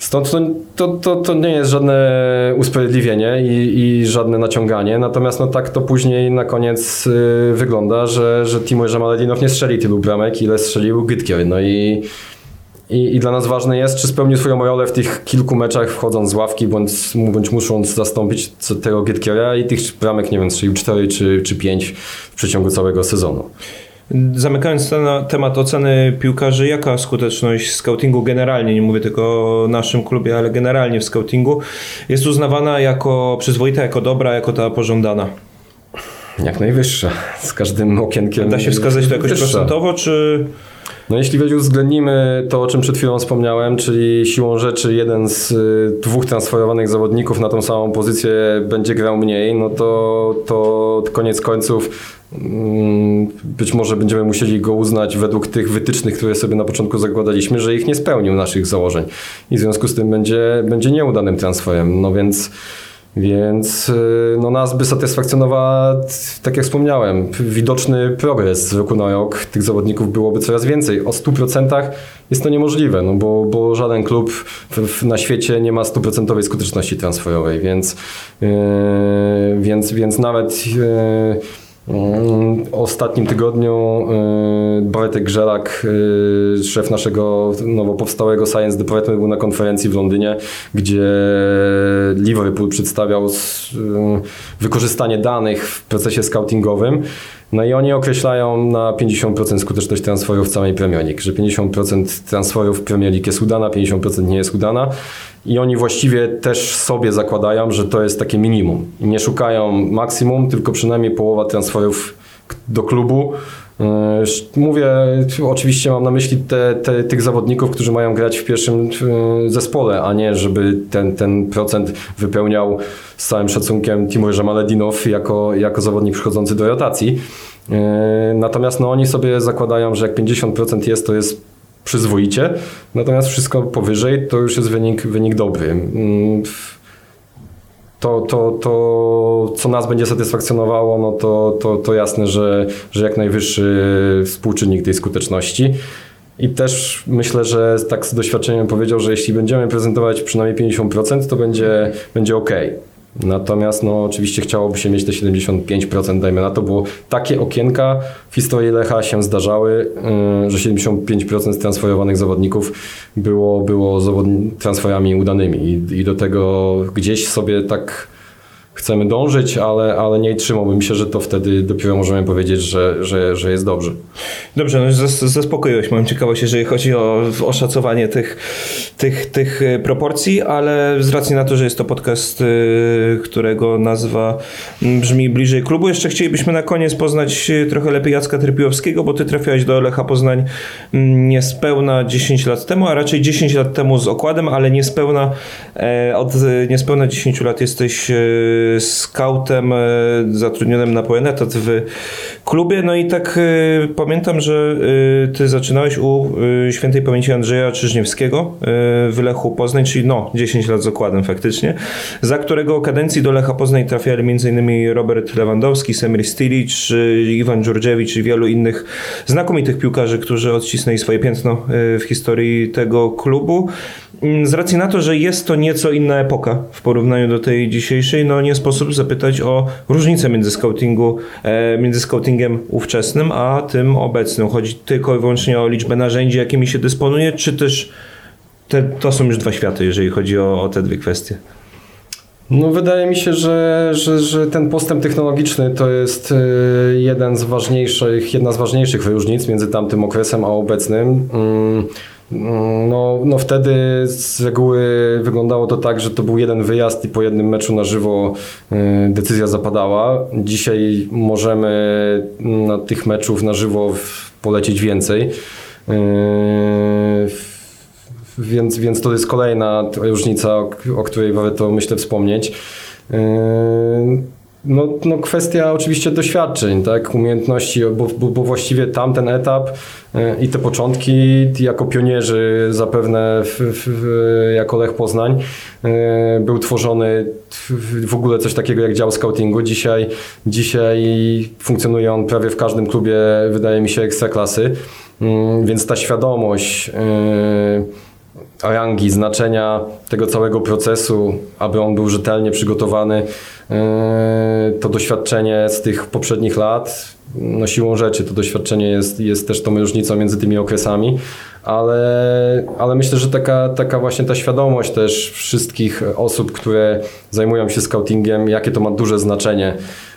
Stąd to, to, to, to, nie jest żadne usprawiedliwienie i, i, żadne naciąganie, natomiast no tak to później na koniec y, wygląda, że, że Timur Żamaledinow nie strzeli tylu bramek, ile strzelił Gytkier. No i, i, i, dla nas ważne jest, czy spełnił swoją rolę w tych kilku meczach, wchodząc z ławki, bądź, bądź musząc zastąpić tego Gytkiera i tych bramek, nie wiem, strzelił 4 czy, czy 5 w przeciągu całego sezonu. Zamykając ten temat oceny piłkarzy, jaka skuteczność scoutingu generalnie, nie mówię tylko o naszym klubie, ale generalnie w scoutingu, jest uznawana jako przyzwoita, jako dobra, jako ta pożądana? Jak najwyższa. Z każdym okienkiem. Da się wskazać to jakoś wyższa. procentowo, czy. No jeśli uwzględnimy to, o czym przed chwilą wspomniałem, czyli siłą rzeczy jeden z y, dwóch transferowanych zawodników na tą samą pozycję będzie grał mniej, no to, to koniec końców mm, być może będziemy musieli go uznać według tych wytycznych, które sobie na początku zakładaliśmy, że ich nie spełnił naszych założeń i w związku z tym będzie, będzie nieudanym transferem. No więc więc y, no, nas by satysfakcjonował, tak jak wspomniałem, widoczny progres z roku na rok. Tych zawodników byłoby coraz więcej. O 100% jest to niemożliwe, no bo, bo żaden klub w, w, na świecie nie ma stuprocentowej skuteczności transferowej, więc, yy, więc, więc nawet yy, ostatnim tygodniu y, Bartek Grzelak, y, szef naszego nowo powstałego Science Department był na konferencji w Londynie, gdzie Liverpool przedstawiał y, wykorzystanie danych w procesie scoutingowym. No i oni określają na 50% skuteczność transferów w całej Premier League, że 50% transferów w Premier League jest udana, 50% nie jest udana. I oni właściwie też sobie zakładają, że to jest takie minimum. I nie szukają maksimum, tylko przynajmniej połowa transferów do klubu. E, mówię, oczywiście mam na myśli te, te, tych zawodników, którzy mają grać w pierwszym e, zespole, a nie żeby ten, ten procent wypełniał z całym szacunkiem Timur Żamaledinow jako, jako zawodnik przychodzący do rotacji. E, natomiast no, oni sobie zakładają, że jak 50% jest, to jest przyzwoicie, natomiast wszystko powyżej to już jest wynik, wynik dobry. Mm, to, to, to, co nas będzie satysfakcjonowało, no to, to, to jasne, że, że jak najwyższy współczynnik tej skuteczności. I też myślę, że tak z doświadczeniem powiedział, że jeśli będziemy prezentować przynajmniej 50%, to będzie, będzie ok. Natomiast no, oczywiście chciałoby się mieć te 75%, dajmy na to, bo takie okienka w historii Lecha się zdarzały, yy, że 75% transferowanych zawodników było, było transferami udanymi. I, i do tego gdzieś sobie tak chcemy dążyć, ale, ale nie trzymałbym się, że to wtedy dopiero możemy powiedzieć, że, że, że jest dobrze. Dobrze, no zaspokoiłeś moją ciekawość, jeżeli chodzi o oszacowanie tych, tych, tych e, proporcji, ale z racji na to, że jest to podcast, e, którego nazwa brzmi bliżej klubu, jeszcze chcielibyśmy na koniec poznać e, trochę lepiej Jacka Trypiłowskiego, bo ty trafiałeś do Lecha Poznań niespełna 10 lat temu, a raczej 10 lat temu z okładem, ale niespełna od niespełna 10 lat jesteś skautem zatrudnionym na pełen etat w klubie. No i tak pamiętam, że ty zaczynałeś u świętej pamięci Andrzeja Czyżniewskiego w Lechu Poznań, czyli no 10 lat z okładem faktycznie, za którego kadencji do Lecha Poznań trafiali m.in. Robert Lewandowski, Semir Stilic, Iwan Dżurdziewicz i wielu innych znakomitych piłkarzy, którzy odcisnęli swoje piętno w historii tego klubu. Mm, z racji na to, że jest to nieco inna epoka w porównaniu do tej dzisiejszej, no nie sposób zapytać o różnicę między, scoutingu, e, między scoutingiem ówczesnym a tym obecnym. Chodzi tylko i wyłącznie o liczbę narzędzi, jakimi się dysponuje, czy też te, to są już dwa światy, jeżeli chodzi o, o te dwie kwestie? No, wydaje mi się, że, że, że ten postęp technologiczny to jest e, jeden z ważniejszych, jedna z ważniejszych różnic między tamtym okresem a obecnym. Mm, no, no wtedy z reguły wyglądało to tak, że to był jeden wyjazd i po jednym meczu na żywo y, decyzja zapadała. Dzisiaj możemy na tych meczów na żywo polecieć więcej. Y, więc, więc to jest kolejna różnica, o której warto myślę wspomnieć. No, no kwestia oczywiście doświadczeń, tak, umiejętności, bo, bo, bo właściwie tamten etap e, i te początki jako pionierzy zapewne w, w, jako Lech Poznań e, był tworzony w ogóle coś takiego jak dział scoutingu. Dzisiaj, dzisiaj funkcjonuje on prawie w każdym klubie, wydaje mi się, ekstraklasy, mm, więc ta świadomość e, rangi, znaczenia tego całego procesu, aby on był rzetelnie przygotowany, e, to doświadczenie z tych poprzednich lat, no siłą rzeczy to doświadczenie jest, jest też tą różnicą między tymi okresami, ale, ale myślę, że taka, taka właśnie ta świadomość też wszystkich osób, które zajmują się scoutingiem, jakie to ma duże znaczenie. Yy,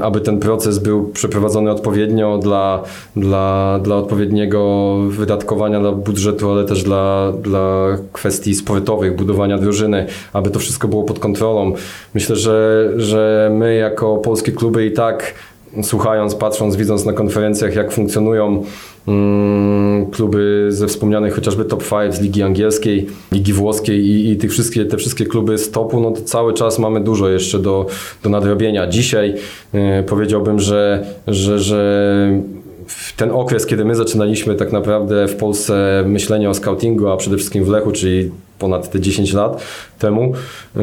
aby ten proces był przeprowadzony odpowiednio dla, dla, dla odpowiedniego wydatkowania dla budżetu, ale też dla, dla kwestii sportowych, budowania drużyny, aby to wszystko było pod kontrolą. Myślę, że, że my jako polskie kluby i tak słuchając, patrząc, widząc na konferencjach, jak funkcjonują mm, kluby ze wspomnianych chociażby top 5 z Ligi Angielskiej, Ligi Włoskiej i, i tych wszystkie, te wszystkie kluby z topu, no to cały czas mamy dużo jeszcze do, do nadrobienia. Dzisiaj y, powiedziałbym, że, że, że w ten okres, kiedy my zaczynaliśmy tak naprawdę w Polsce myślenie o scoutingu, a przede wszystkim w Lechu, czyli ponad te 10 lat temu, y,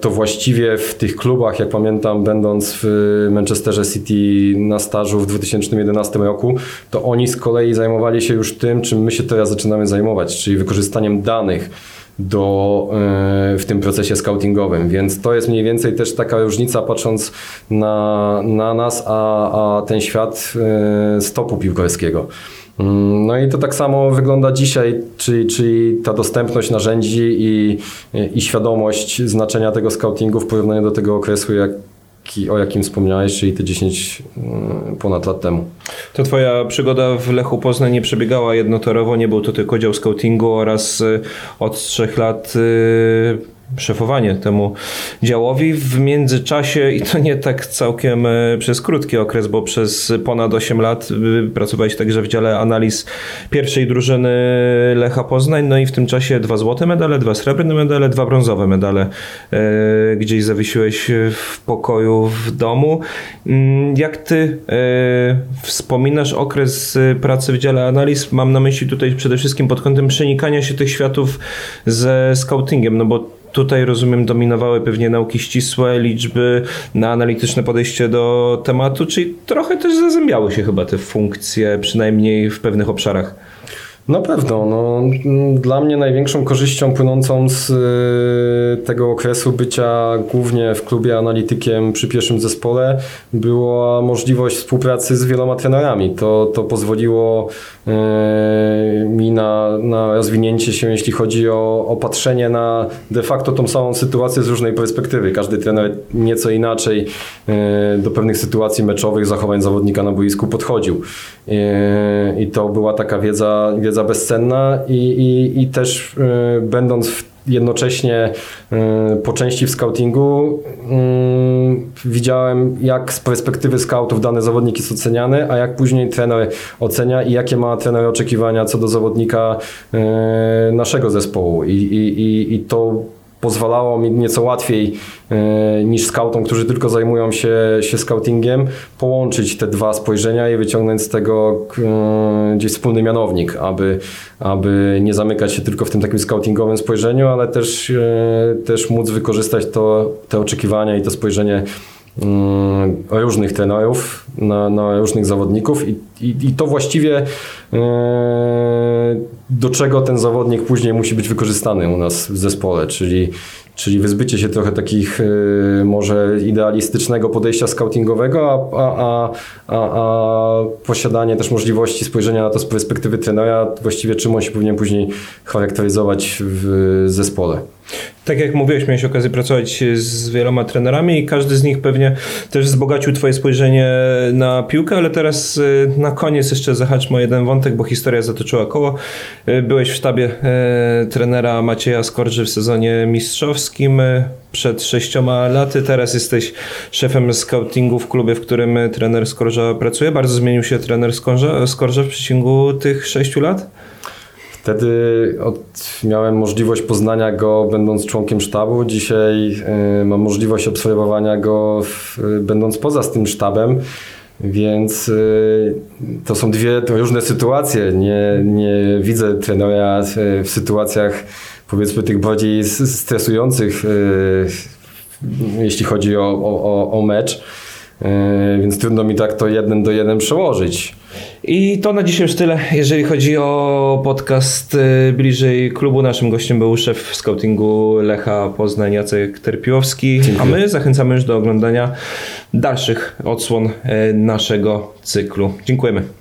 to właściwie w tych klubach, jak pamiętam, będąc w Manchesterze City na stażu w 2011 roku, to oni z kolei zajmowali się już tym, czym my się teraz zaczynamy zajmować, czyli wykorzystaniem danych do, y, w tym procesie scoutingowym, więc to jest mniej więcej też taka różnica patrząc na, na nas, a, a ten świat y, stopu piłkarskiego. Mm, no i to tak samo wygląda dzisiaj, czyli, czyli ta dostępność narzędzi i, i świadomość znaczenia tego scoutingu w porównaniu do tego okresu, jak, o jakim wspomniałeś, czyli te 10 mm, ponad lat temu. To twoja przygoda w Lechu Poznań nie przebiegała jednotorowo, nie był to tylko dział scoutingu oraz y, od trzech lat y, szefowanie temu działowi. W międzyczasie, i to nie tak całkiem e, przez krótki okres, bo przez ponad 8 lat e, pracowałeś także w dziale analiz pierwszej drużyny Lecha Poznań, no i w tym czasie dwa złote medale, dwa srebrne medale, dwa brązowe medale e, gdzieś zawiesiłeś w pokoju w domu. Mm, jak ty wspominasz okres pracy w dziale analiz? Mam na myśli tutaj przede wszystkim pod kątem przenikania się tych światów ze scoutingiem, no bo Tutaj rozumiem dominowały pewnie nauki ścisłe, liczby, na analityczne podejście do tematu, czyli trochę też zazębiały się chyba te funkcje, przynajmniej w pewnych obszarach. Na pewno. No, dla mnie największą korzyścią płynącą z y, tego okresu bycia głównie w klubie analitykiem przy pierwszym zespole była możliwość współpracy z wieloma trenerami. To, to pozwoliło mi na, na rozwinięcie się, jeśli chodzi o, o patrzenie na de facto tą samą sytuację z różnej perspektywy. Każdy trener nieco inaczej y, do pewnych sytuacji meczowych, zachowań zawodnika na boisku podchodził. I to była taka wiedza, wiedza bezcenna i, i, i też będąc w jednocześnie y, po części w scoutingu y, widziałem jak z perspektywy scoutów dany zawodnik jest oceniany, a jak później trener ocenia i jakie ma trener oczekiwania co do zawodnika naszego zespołu. I, i, i to pozwalało mi nieco łatwiej e, niż skautom, którzy tylko zajmują się, się scoutingiem, połączyć te dwa spojrzenia i wyciągnąć z tego e, gdzieś wspólny mianownik, aby, aby nie zamykać się tylko w tym takim scoutingowym spojrzeniu, ale też, e, też móc wykorzystać to, te oczekiwania i to spojrzenie mm, różnych trenerów, na, na różnych zawodników i, i, i to właściwie do czego ten zawodnik później musi być wykorzystany u nas w zespole, czyli, czyli wyzbycie się trochę takich e, może idealistycznego podejścia scoutingowego, a, a, a, a posiadanie też możliwości spojrzenia na to z perspektywy trenera, właściwie czym on się powinien później charakteryzować w zespole. Tak jak mówiłeś, miałeś okazję pracować z wieloma trenerami i każdy z nich pewnie też wzbogacił twoje spojrzenie na piłkę, ale teraz y, na koniec jeszcze zahaczmy o jeden wątek, bo historia zatoczyła koło. Y, byłeś w sztabie e, trenera Macieja Skorży w sezonie mistrzowskim przed sześcioma laty, teraz jesteś szefem scoutingu w klubie, w którym trener Skorża pracuje. Bardzo zmienił się trener Skorża, Skorża w przeciągu tych sześciu lat? Wtedy miałem możliwość poznania go będąc członkiem sztabu. Dzisiaj y, mam możliwość obserwowania go y, będąc poza tym sztabem. Więc y, to są dwie to różne sytuacje. Nie, nie widzę trenera w sytuacjach powiedzmy tych bardziej stresujących, jeśli chodzi o, o, o mecz. Więc trudno mi tak to jeden do jeden przełożyć. I to na dzisiaj już tyle, jeżeli chodzi o podcast y, bliżej klubu. Naszym gościem był szef scoutingu Lecha Poznań Jacek Terpiłowski, a my zachęcamy już do oglądania dalszych odsłon y, naszego cyklu. Dziękujemy.